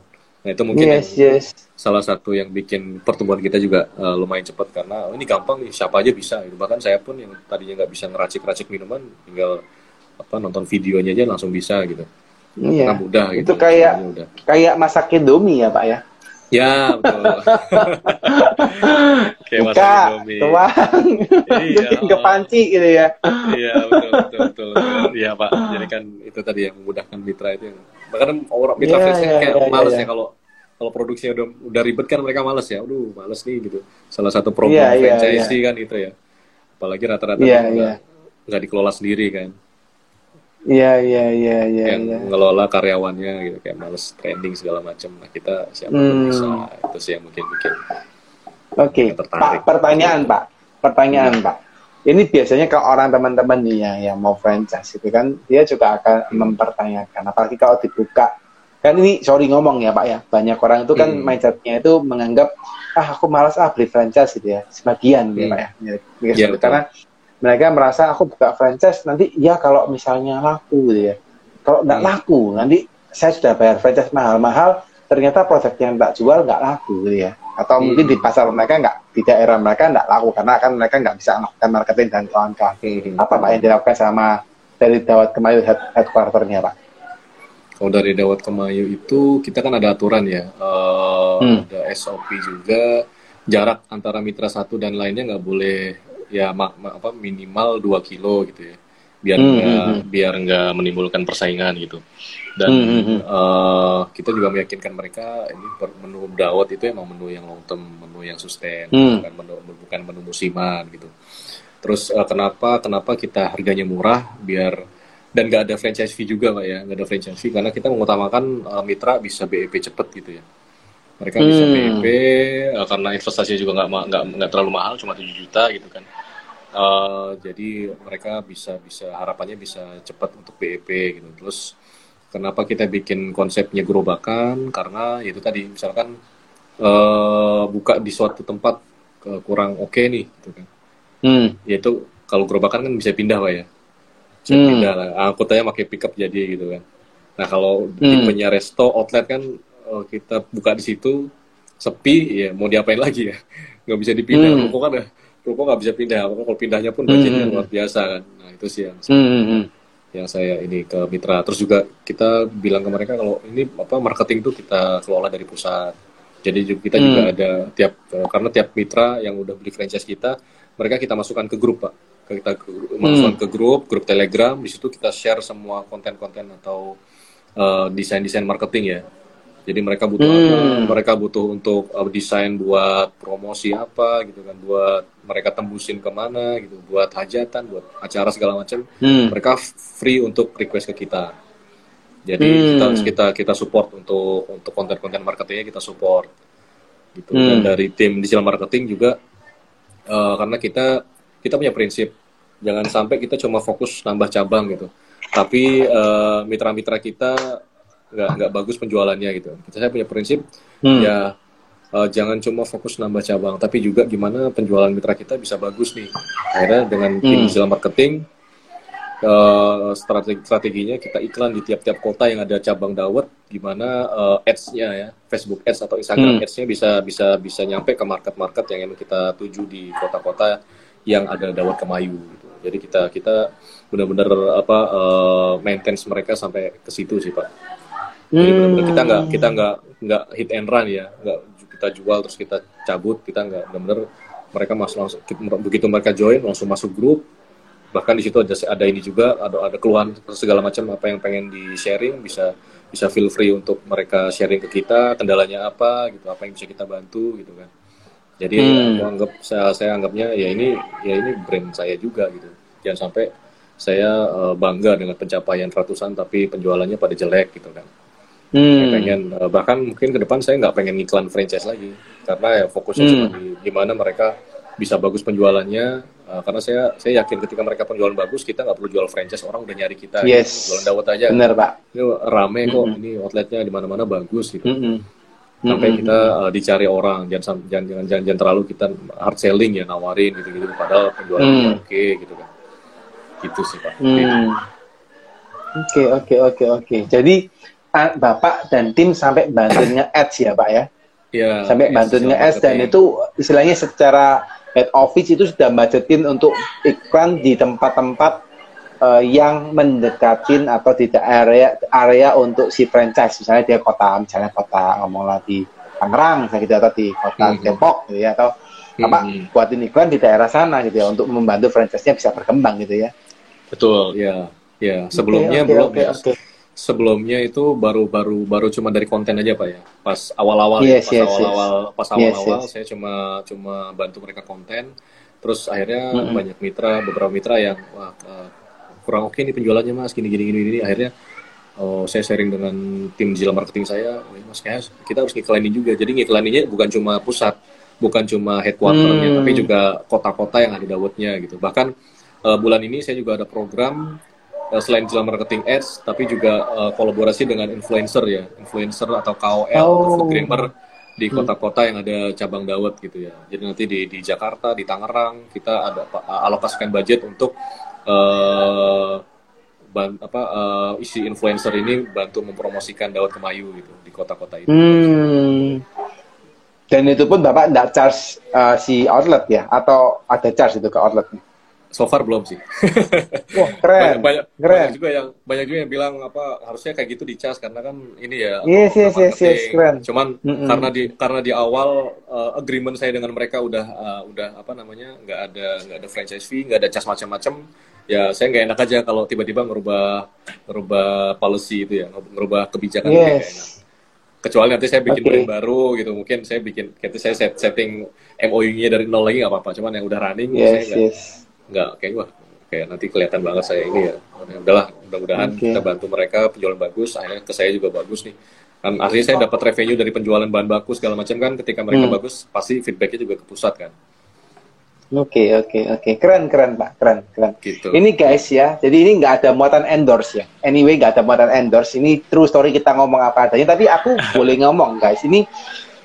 nah itu mungkin Yes, yang yes. salah satu yang bikin pertumbuhan kita juga uh, lumayan cepat karena oh, ini gampang nih siapa aja bisa gitu. bahkan saya pun yang tadinya nggak bisa ngeracik-racik minuman tinggal apa nonton videonya aja langsung bisa gitu Iya. karena mudah gitu Itu kayak mudah. kayak masak Indomie ya, Pak ya. ya betul *laughs* kayak masak Buka, Indomie. tuang, Iya. *laughs* bikin ke panci gitu ya. iya betul betul betul iya pak jadi kan itu tadi yang memudahkan mitra itu yang bahkan orang Iya, freelance iya, kayak iya, males iya. ya kalau kalau produksinya udah udah ribet kan mereka males ya. Aduh, males nih gitu. Salah satu problem Iya, iya, franchise iya. kan itu ya. Apalagi rata-rata Iya, kan iya. nggak dikelola sendiri kan. Iya, iya, iya, iya, yang iya. mengelola karyawannya gitu kayak males trending segala macam. Nah, kita siapa Hmm. bisa itu sih yang mungkin bikin Oke, tertarik. Pak, pertanyaan Pak, pertanyaan Pak. Ini biasanya kalau orang teman-teman nih yang, yang mau franchise itu kan, dia juga akan mempertanyakan, apalagi kalau dibuka. Kan ini sorry ngomong ya Pak ya, banyak orang itu kan Hmm. mindsetnya itu menganggap, ah aku malas ah beli franchise gitu ya, sebagian gitu ya Hmm. Pak ya. Ya. Karena mereka merasa aku buka franchise nanti ya kalau misalnya laku gitu ya. Kalau nggak Hmm. laku nanti saya sudah bayar franchise mahal-mahal, ternyata produk yang tak jual nggak laku gitu ya. Atau Hmm. mungkin di pasar mereka nggak di daerah mereka nggak laku karena kan mereka nggak bisa melakukan marketing dan kawan-kawan. Hmm. Apa Pak yang dilakukan sama dari Dawat Kemayu head, headquarter-nya Pak? Kalau dari Dawat Kemayu itu kita kan ada aturan ya, Eh, Hmm. ada SOP juga jarak antara mitra satu dan lainnya nggak boleh ya ma- ma- apa minimal 2 kilo gitu ya, biar Hmm, nggak hmm, hmm. biar nggak menimbulkan persaingan gitu. Dan Hmm, hmm, hmm. eh, kita juga meyakinkan mereka ini menu Dawat itu emang menu yang long term, menu yang sustain, Hmm. bukan menu bukan menu musiman gitu. Terus eh, kenapa kenapa kita harganya murah biar dan nggak ada franchise fee juga pak ya nggak ada franchise fee karena kita mengutamakan eh, mitra bisa BEP cepet gitu ya mereka bisa Hmm. BEP eh, karena investasinya juga nggak nggak nggak terlalu mahal cuma 7 juta gitu kan Eh, jadi mereka bisa bisa harapannya bisa cepat untuk BEP gitu terus kenapa kita bikin konsepnya gerobakan karena itu tadi misalkan eh, buka di suatu tempat eh, kurang oke nih gitu kan Hmm. yaitu kalau gerobakan kan bisa pindah pak ya bisa Hmm. pindah lah angkutannya pakai pickup jadi gitu kan nah kalau Hmm. tipenya resto outlet kan eh, kita buka di situ sepi ya mau diapain lagi ya *laughs* nggak bisa dipindah Hmm. ruko kan ruko nggak bisa pindah kalau pindahnya pun budgetnya Hmm. luar biasa kan nah itu sih yang Hmm, hmm, hmm. Yang saya ini ke mitra. Terus juga kita bilang ke mereka kalau ini apa marketing itu kita kelola dari pusat jadi juga kita juga Hmm. ada tiap eh, karena tiap mitra yang udah beli franchise kita mereka kita masukkan ke grup pak. Kita ke- masukkan ke grup grup telegram di situ kita share semua konten-konten atau eh, desain-desain marketing ya. Jadi mereka butuh apa Hmm. mereka butuh untuk eh, desain buat promosi apa gitu kan buat mereka tembusin ke mana gitu buat hajatan buat acara segala macam Hmm. mereka free untuk request ke kita. Jadi Hmm. kita kita kita support untuk untuk konten-konten marketingnya kita support gitu. Hmm. Dan dari tim digital marketing juga eh, karena kita kita punya prinsip jangan sampai kita cuma fokus nambah cabang gitu. Tapi eh, mitra-mitra kita nggak nggak bagus penjualannya gitu. Kita saya punya prinsip Hmm. ya eh, jangan cuma fokus nambah cabang, tapi juga gimana penjualan mitra kita bisa bagus nih. Akhirnya dengan tim Hmm. digital marketing eh, strategi strateginya kita iklan di tiap-tiap kota yang ada cabang dawet, gimana eh, ads-nya ya, Facebook ads atau Instagram Hmm. ads-nya bisa bisa bisa nyampe ke market-market yang emang kita tuju di kota-kota yang ada dawet kemayu. Gitu. Jadi kita kita benar-benar apa eh, maintenance mereka sampai ke situ sih pak. Jadi benar-benar kita nggak kita nggak nggak hit and run ya, nggak kita jual terus kita cabut, kita nggak benar-benar mereka masuk langsung begitu mereka join langsung masuk grup, bahkan di situ ada ada ini juga ada ada keluhan segala macam apa yang pengen di sharing bisa bisa feel free untuk mereka sharing ke kita kendalanya apa gitu apa yang bisa kita bantu gitu kan. Jadi Hmm. aku anggap saya saya anggapnya ya ini ya ini brand saya juga gitu. Jangan sampai saya eh, bangga dengan pencapaian ratusan tapi penjualannya pada jelek gitu kan Saya Hmm. pengen eh, bahkan mungkin ke depan saya nggak pengen iklan franchise lagi karena ya fokusnya Hmm. cuma di gimana mereka bisa bagus penjualannya eh, karena saya saya yakin ketika mereka penjualan bagus kita nggak perlu jual franchise orang udah nyari kita Yes. gitu. jualan dawet aja Benar Pak. ini rame kok Mm-mm. ini outletnya di mana-mana bagus gitu Hmm. sampai Mm-mm. kita eh, dicari orang jangan jangan jangan jangan, jangan terlalu kita hard selling ya nawarin gitu gitu padahal penjualannya Hmm. oke gitu kan gitu sih pak Hmm. Oke oke oke oke. Jadi Bapak dan tim sampai bantuin nge-ads *coughs* ya Pak ya? ya Sampai yes, digital nge-ads dan itu istilahnya secara head office itu sudah budgetin untuk iklan di tempat-tempat eh, yang mendekatin atau tidak area area untuk si franchise misalnya dia kota misalnya kota ngomong lagi Tangerang saya gitu atau di kota Mhm. Depok gitu ya atau apa Mhm. buatin iklan di daerah sana gitu ya untuk membantu franchise-nya bisa berkembang gitu ya. betul ya ya sebelumnya Oke, belum oke, ya oke. Sebelumnya itu baru baru baru cuma dari konten aja pak ya pas awal-awal Yes, ya, yes, pas awal-awal pas Yes, awal-awal yes. saya cuma cuma bantu mereka konten terus akhirnya Mm-mm. banyak mitra beberapa mitra yang wah eh, kurang oke nih penjualannya mas gini gini gini, gini. akhirnya oh, saya sharing dengan tim digital marketing saya oh, mas kayak kita harus ngiklanin juga jadi ngiklaninnya bukan cuma pusat bukan cuma headquarternya Hmm. tapi juga kota-kota yang ada dawetnya gitu bahkan eh, bulan ini saya juga ada program selain digital marketing ads tapi juga eh, kolaborasi dengan influencer ya influencer atau KOL atau Oh. foodgrammer di Hmm. kota-kota yang ada cabang dawet gitu ya jadi nanti di di Jakarta di Tangerang kita ada alokasikan budget untuk eh ban- apa eh, isi influencer ini bantu mempromosikan dawet kemayu gitu di kota-kota itu Hmm. Dan itu pun Bapak nggak charge uh, si outlet ya? Atau ada charge itu ke outletnya? So far belum sih *laughs* Wah, keren. banyak banyak, keren. banyak juga yang banyak juga yang bilang apa harusnya kayak gitu dicas karena kan ini ya Yes, yes, yes, marketing. yes, keren. cuman Mm-mm. karena di karena di awal uh, agreement saya dengan mereka udah uh, udah apa namanya nggak ada nggak ada franchise fee nggak ada cas macam-macam ya saya nggak enak aja kalau tiba-tiba ngerubah ngerubah policy itu ya ngerubah kebijakan itu nggak enak Yes. kecuali nanti saya bikin Oke. brand baru gitu mungkin saya bikin nanti saya set, setting MOU-nya dari nol lagi nggak apa-apa cuman yang udah running saya Yes, nggak yes. Nggak kayak wah kayak nanti kelihatan banget saya ini ya Ya udahlah mudah-mudahan Oke. kita bantu mereka penjualan bagus akhirnya ke saya juga bagus nih kan artinya saya dapat revenue dari penjualan bahan baku segala macam kan ketika mereka Hmm. bagus pasti feedbacknya juga ke pusat kan Oke, oke, oke. Keren, keren, Pak. Keren, keren. gitu Ini guys ya, jadi ini nggak ada muatan endorse ya. Anyway, nggak ada muatan endorse. Ini true story kita ngomong apa adanya. Tapi aku *laughs* boleh ngomong guys. Ini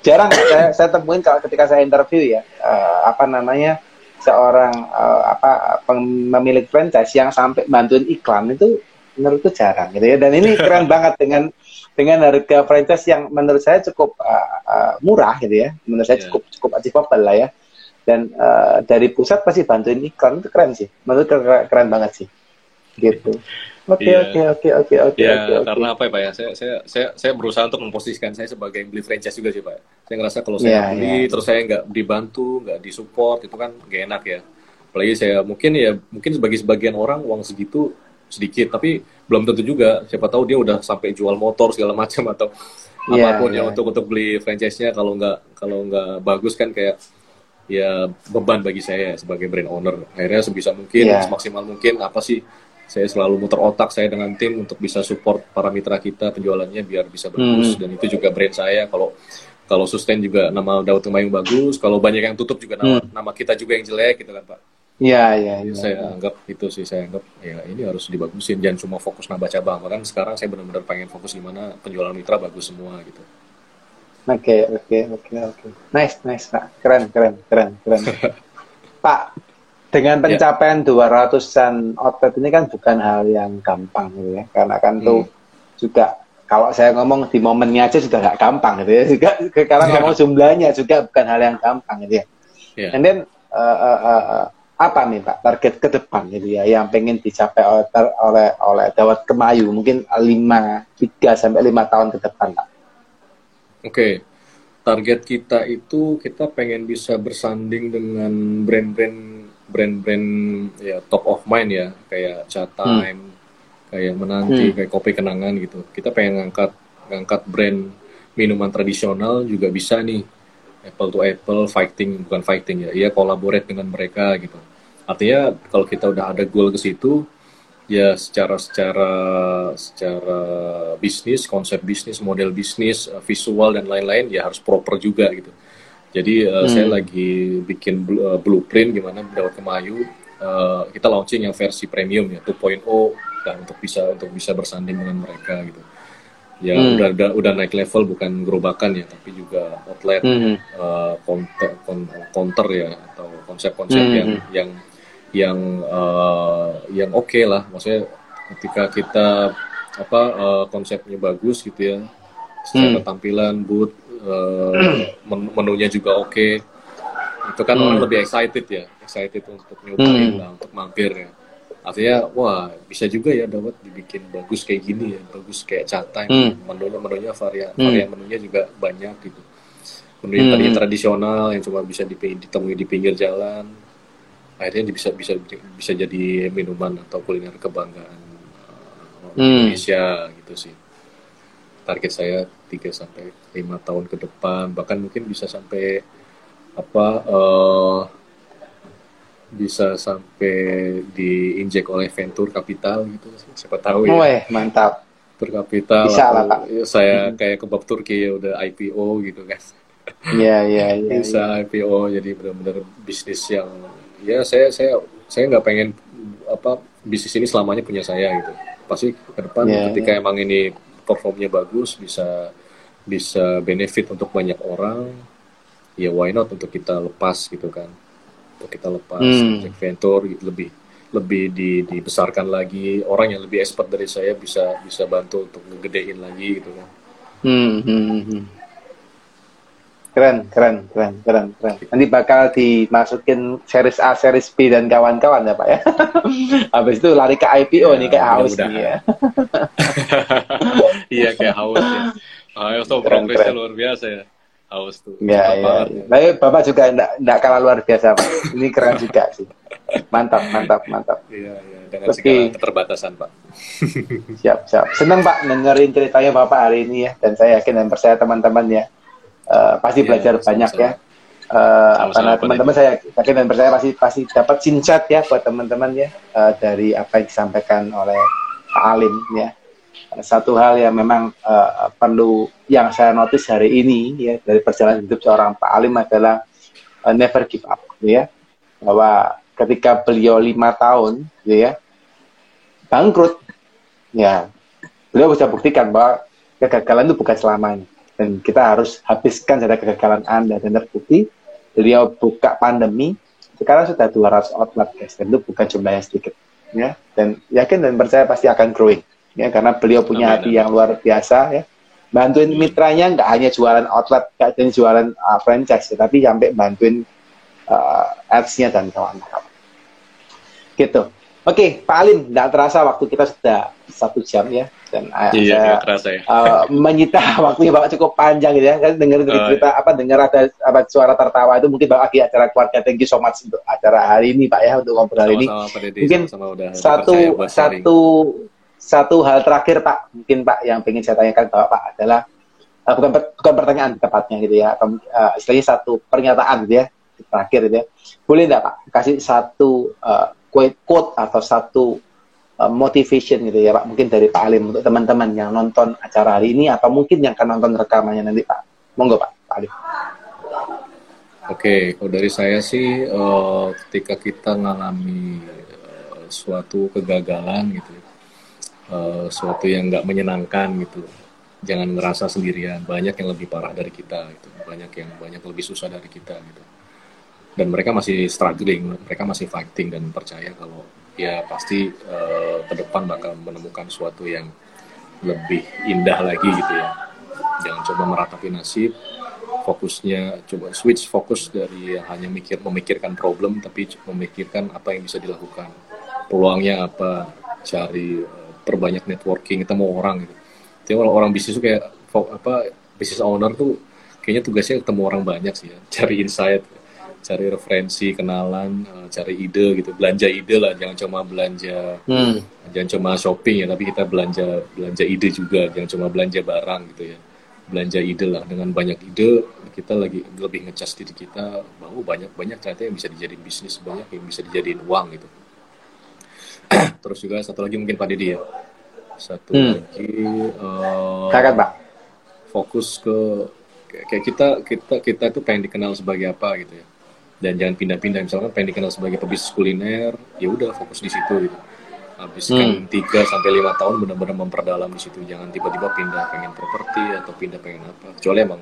jarang saya, saya temuin kalau ketika saya interview ya, eh, apa namanya seorang eh, apa pem- pemilik franchise yang sampai bantuin iklan itu menurutku jarang gitu ya. Dan ini *laughs* keren banget dengan dengan harga franchise yang menurut saya cukup eh, eh, murah gitu ya. Menurut saya Iya. cukup cukup achievable lah ya dan eh, dari pusat pasti bantuin iklan itu keren sih menurut keren, keren banget sih gitu oke Iya. oke oke oke oke ya oke oke karena apa ya pak ya saya saya saya saya berusaha untuk memposisikan saya sebagai yang beli franchise juga sih pak saya ngerasa kalau saya Iya, beli iya. terus saya nggak dibantu nggak disupport itu kan gak enak ya apalagi saya mungkin ya mungkin sebagai sebagian orang uang segitu sedikit tapi belum tentu juga siapa tahu dia udah sampai jual motor segala *laughs* macam atau Iya, apa pun iya. ya untuk untuk beli franchise-nya kalau nggak kalau nggak bagus kan kayak ya beban bagi saya sebagai brand owner akhirnya sebisa mungkin Iya. semaksimal mungkin apa sih saya selalu muter otak saya dengan tim untuk bisa support para mitra kita penjualannya biar bisa bagus. Hmm. dan itu juga brand saya. Kalau kalau sustain juga nama Daud Kemayung bagus. Kalau banyak yang tutup juga nama nama kita juga yang jelek gitu kan pak. Ya ya Jadi ya, saya anggap itu sih saya anggap ya ini harus dibagusin. Jangan cuma fokus nambah cabang. Kan sekarang saya benar-benar pengen fokus gimana penjualan mitra bagus semua gitu. Oke oke oke oke. Nice nice pak keren keren keren keren. *laughs* Pak dengan Ya. pencapaian 200-an outlet ini kan bukan hal yang gampang gitu ya karena kan tuh Hmm. juga kalau saya ngomong di momennya aja juga nggak gampang gitu ya juga sekarang Ya. ngomong jumlahnya juga bukan hal yang gampang gitu ya ya And then uh, uh, uh, uh, apa nih Pak target ke depan gitu ya yang pengen dicapai oleh oleh oleh Dawat Kemayu mungkin 5 3 sampai 5 tahun ke depan Pak. Oke, target kita itu kita pengen bisa bersanding dengan brand-brand brand-brand ya top of mind ya, kayak Chat Time, kayak Menanti, Hmm. kayak Kopi Kenangan gitu. Kita pengen ngangkat ngangkat brand minuman tradisional juga bisa nih. Apple to Apple fighting bukan fighting ya, iya collaborate dengan mereka gitu. Artinya kalau kita udah ada goal ke situ, ya secara secara secara bisnis konsep bisnis model bisnis visual dan lain-lain ya harus proper juga gitu jadi eh, saya lagi bikin eh, blueprint gimana dapat kemayu Eh, kita launching yang versi premium ya 2.0 dan untuk bisa untuk bisa bersanding dengan mereka gitu ya Hmm. udah, udah udah naik level bukan gerobakan ya tapi juga outlet Hmm. eh, counter, counter ya atau konsep-konsep Hmm. yang yang yang eh, yang oke lah maksudnya ketika kita apa eh, konsepnya bagus gitu ya secara Hmm. tampilan booth eh, men- menunya juga oke itu kan orang Hmm. lebih excited ya excited untuk nyobain Hmm. lah untuk mampir ya artinya wah bisa juga ya dapat dibikin bagus kayak gini ya bagus kayak cat time Hmm. menunya menunya varian Hmm. varian menunya juga banyak gitu menu Hmm. tadi tradisional yang cuma bisa ditemui di pinggir jalan akhirnya bisa bisa bisa jadi minuman atau kuliner kebanggaan uh, hmm. Indonesia gitu sih target saya 3 sampai lima tahun ke depan bahkan mungkin bisa sampai apa uh, bisa sampai diinjek oleh venture capital gitu siapa tahu ya Weh, mantap berkapital bisa lah, Pak. Ya, saya hmm. kayak ke Bob Turki ya udah IPO gitu kan Iya iya *laughs* iya. Bisa ya. IPO jadi benar-benar bisnis yang ya saya saya saya nggak pengen apa bisnis ini selamanya punya saya gitu. Pasti ke depan ya, ketika ya. emang ini performnya bagus bisa bisa benefit untuk banyak orang ya why not untuk kita lepas gitu kan untuk kita lepas hmm. venture gitu, lebih lebih di, dibesarkan lagi orang yang lebih expert dari saya bisa bisa bantu untuk ngegedein lagi gitu kan hmm, hmm, hmm. hmm. keren keren keren keren keren nanti bakal dimasukin series A series B dan kawan-kawan ya pak ya *laughs* habis itu lari ke IPO ya, nih kayak haus nih ya *laughs* iya kayak haus ya. *laughs* Haus tuh progresnya luar biasa ya. Haus tuh. Ya, ya, ya. tapi bapak juga enggak kalah luar biasa pak. Ini keren juga sih. Mantap mantap mantap. Iya iya. Dengan Oke. segala keterbatasan pak. *laughs* Siap siap. Senang pak dengerin ceritanya bapak hari ini ya. Dan saya yakin dan percaya teman-teman ya uh, pasti yeah, belajar sama banyak ya. Uh, karena teman-teman saya yakin dan percaya pasti pasti dapat sincat ya buat teman-teman ya uh, dari apa yang disampaikan oleh Pak Alim ya satu hal yang memang uh, perlu yang saya notice hari ini ya dari perjalanan hidup seorang Pak Alim adalah uh, never give up ya. Bahwa ketika beliau lima tahun gitu ya bangkrut ya beliau bisa buktikan bahwa kegagalan itu bukan selamanya. Dan kita harus habiskan dari kegagalan anda dan terbukti beliau buka pandemi sekarang sudah 200 outlet guys dan itu bukan jumlah yang sedikit ya. Dan yakin dan percaya pasti akan growing ya karena beliau punya hati yang luar biasa ya. Bantuin mitranya nggak hanya jualan outlet nggak hanya jualan uh, franchise tapi sampai bantuin uh, ads-nya dan kawan-kawan. Gitu. Oke Pak Alim tidak terasa waktu kita sudah satu jam ya. Dan uh, iya, saya terasa ya. uh, menyita *laughs* waktunya bapak cukup panjang gitu ya. Kan dengar dari oh, cerita iya. apa dengar ada apa suara tertawa itu mungkin bapak di acara keluarga thank you so much untuk acara hari ini pak ya untuk ngobrol hari ini mungkin sama -sama satu satu satu hal terakhir pak mungkin pak yang ingin saya tanyakan bapak adalah uh, bukan bukan pertanyaan tepatnya gitu ya uh, istilahnya satu pernyataan gitu ya terakhir gitu ya. Boleh enggak pak kasih satu uh, quote atau satu uh, motivation gitu ya Pak mungkin dari Pak Alim untuk teman-teman yang nonton acara hari ini atau mungkin yang akan nonton rekamannya nanti Pak. Monggo Pak Pak Alim. Oke, kalau dari saya sih uh, ketika kita mengalami uh, suatu kegagalan gitu, uh, suatu yang nggak menyenangkan gitu, jangan ngerasa sendirian. Banyak yang lebih parah dari kita gitu, banyak yang banyak lebih susah dari kita gitu dan mereka masih struggling, mereka masih fighting dan percaya kalau ya pasti uh, ke depan bakal menemukan sesuatu yang lebih indah lagi gitu ya. Jangan coba meratapi nasib, fokusnya coba switch fokus dari hanya mikir memikirkan problem tapi memikirkan apa yang bisa dilakukan. Peluangnya apa, cari uh, perbanyak networking, ketemu orang gitu. Jadi orang, orang bisnis tuh kayak apa bisnis owner tuh kayaknya tugasnya ketemu orang banyak sih ya, *laughs* cari insight cari referensi kenalan uh, cari ide gitu. Belanja ide lah jangan cuma belanja hmm. jangan cuma shopping ya tapi kita belanja belanja ide juga. Jangan cuma belanja barang gitu ya. Belanja ide lah. Dengan banyak ide kita lagi lebih ngecas diri kita. Bahwa banyak banyak ternyata yang bisa dijadiin bisnis banyak yang bisa dijadiin uang gitu terus juga satu lagi mungkin Pak Didi ya. Satu hmm. lagi uh, Pak. fokus ke kayak kita kita kita itu pengen dikenal sebagai apa gitu ya. Dan jangan pindah-pindah. Misalkan pengen dikenal sebagai pebisnis kuliner ya udah fokus di situ gitu. Habiskan hmm. 3 sampai lima tahun benar-benar memperdalam di situ. Jangan tiba-tiba pindah pengen properti atau pindah pengen apa. Kecuali emang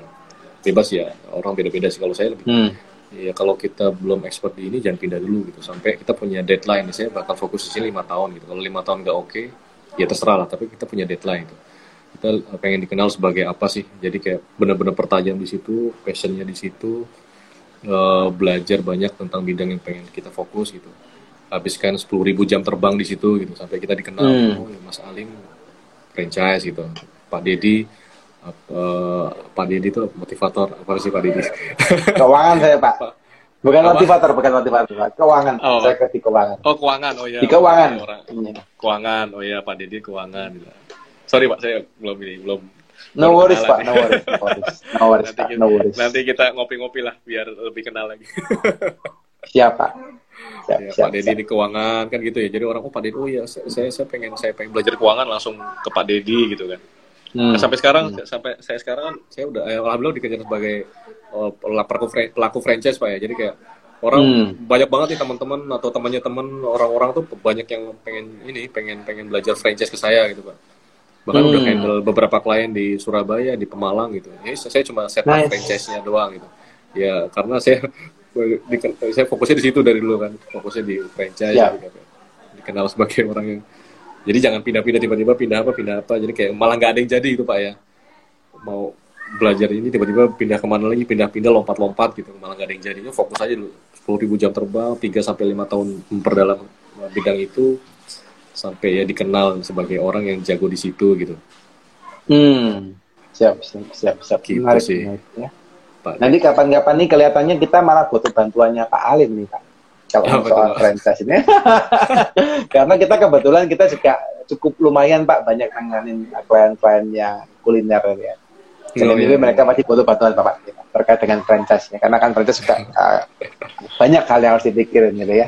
bebas ya. Orang beda-beda sih. Kalau saya lebih hmm. Ya kalau kita belum expert di ini jangan pindah dulu gitu. Sampai kita punya deadline saya bakal fokus di sini lima tahun gitu. Kalau lima tahun nggak oke okay, ya terserah lah tapi kita punya deadline gitu kita pengen dikenal sebagai apa sih? Jadi kayak benar-benar pertajam di situ passionnya di situ uh, belajar banyak tentang bidang yang pengen kita fokus gitu. Habiskan sepuluh ribu jam terbang di situ gitu sampai kita dikenal hmm. oh ya Mas Alim franchise gitu. Pak Dedi uh, Pak Dedi itu motivator apa sih Pak Dedi *laughs* keuangan saya Pak Bukan Apa? motivator, bukan motivator. Keuangan. Oh. Saya ke di keuangan. Oh keuangan, oh ya. Di keuangan. Oke, orang- Iya. Keuangan, oh ya Pak Dedi keuangan. Sorry Pak, saya belum ini, belum. No worries, Pak. No worries. No worries, no worries nanti, Pak. kita, No worries. nanti kita ngopi-ngopi lah biar lebih kenal lagi. *laughs* Siap, Pak. Siap, ya, siap, Pak Dedi siap. di keuangan kan gitu ya. Jadi orang oh Pak Dedi, oh ya saya, saya saya pengen saya pengen belajar keuangan langsung ke Pak Dedi gitu kan. Hmm. Nah, sampai sekarang sampai saya sekarang kan saya udah eh, alhamdulillah dikejar sebagai eh, pelaku pelaku franchise Pak ya. Jadi kayak orang Hmm. banyak banget nih teman-teman atau temannya teman orang-orang tuh banyak yang pengen ini pengen pengen belajar franchise ke saya gitu Pak. Bahkan udah Hmm. handle beberapa klien di Surabaya, di Pemalang gitu. Jadi saya cuma set up Nice. franchise-nya doang gitu. Ya karena saya di, saya fokusnya di situ dari dulu kan, fokusnya di franchise Ya. gitu. Dikenal sebagai orang yang jadi jangan pindah-pindah tiba-tiba pindah apa pindah apa. Jadi kayak malah nggak ada yang jadi gitu Pak ya. Mau belajar ini tiba-tiba pindah ke mana lagi pindah-pindah lompat-lompat gitu malah nggak ada yang jadinya fokus aja dulu 10.000 ribu jam terbang 3 sampai lima tahun memperdalam bidang itu sampai ya dikenal sebagai orang yang jago di situ gitu Hmm. Siap, siap, siap, siap. Gitu Menarik, sih. menarik, ya. Pak Nanti kapan-kapan nih kelihatannya kita malah butuh bantuannya Pak Alim nih Pak. Kalau Apa soal franchise ini. *laughs* Karena kita kebetulan kita juga cukup lumayan Pak banyak nanganin klien-klien yang kuliner ya. Jadi Oh, ini iya. mereka pasti butuh bantuan Bapak kita terkait dengan franchise-nya. Karena kan franchise juga uh, *laughs* banyak hal yang harus dipikirin gitu ya.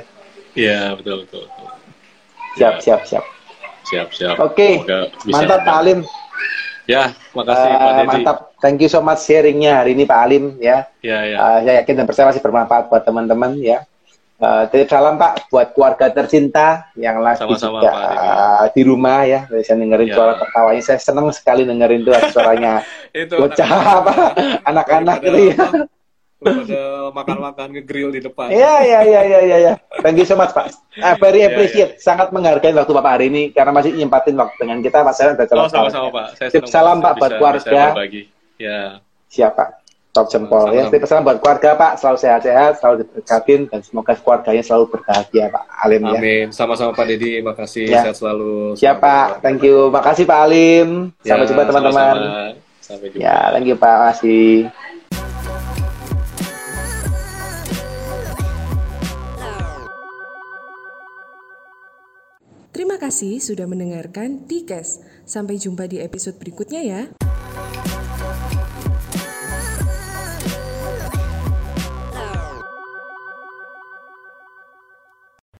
Iya betul betul, betul. Siap, Ya, siap, siap. siap siap Oke, bisa mantap Pak Alim. ya makasih Eh, Pak Dedi mantap. Thank you so much sharingnya hari ini Pak Alim ya. ya ya Uh, saya yakin dan percaya masih bermanfaat buat teman-teman ya. Uh, salam Pak buat keluarga tercinta yang lagi Sama-sama, juga Pak uh, di rumah ya. Saya dengerin Ya. suara tertawanya. Saya senang sekali dengerin tuh suaranya *laughs* itu bocah apa anak-anak gitu ya. pada makan-makan ngegrill di depan Iya iya iya iya iya. Ya. Thank you so much Pak. Uh, very Ya, appreciate. Sangat menghargai waktu Bapak hari ini karena masih nyempatin waktu dengan kita Pak. Saya udah oh sama-sama Pak saya salam, Pak, buat keluarga. ya Siapa? Top jempol ya. Titip salam buat keluarga Pak. Selalu sehat-sehat, selalu diberkatin dan semoga keluarganya selalu berbahagia Pak Alim ya. amin sama-sama Pak Dedi makasih Ya. sehat selalu Siap Pak, thank you. Makasih Pak Alim. Ya, Sampai jumpa teman-teman. sampai jumpa Ya, thank you Pak. Makasih. Terima kasih sudah mendengarkan Tikes. Sampai jumpa di episode berikutnya ya.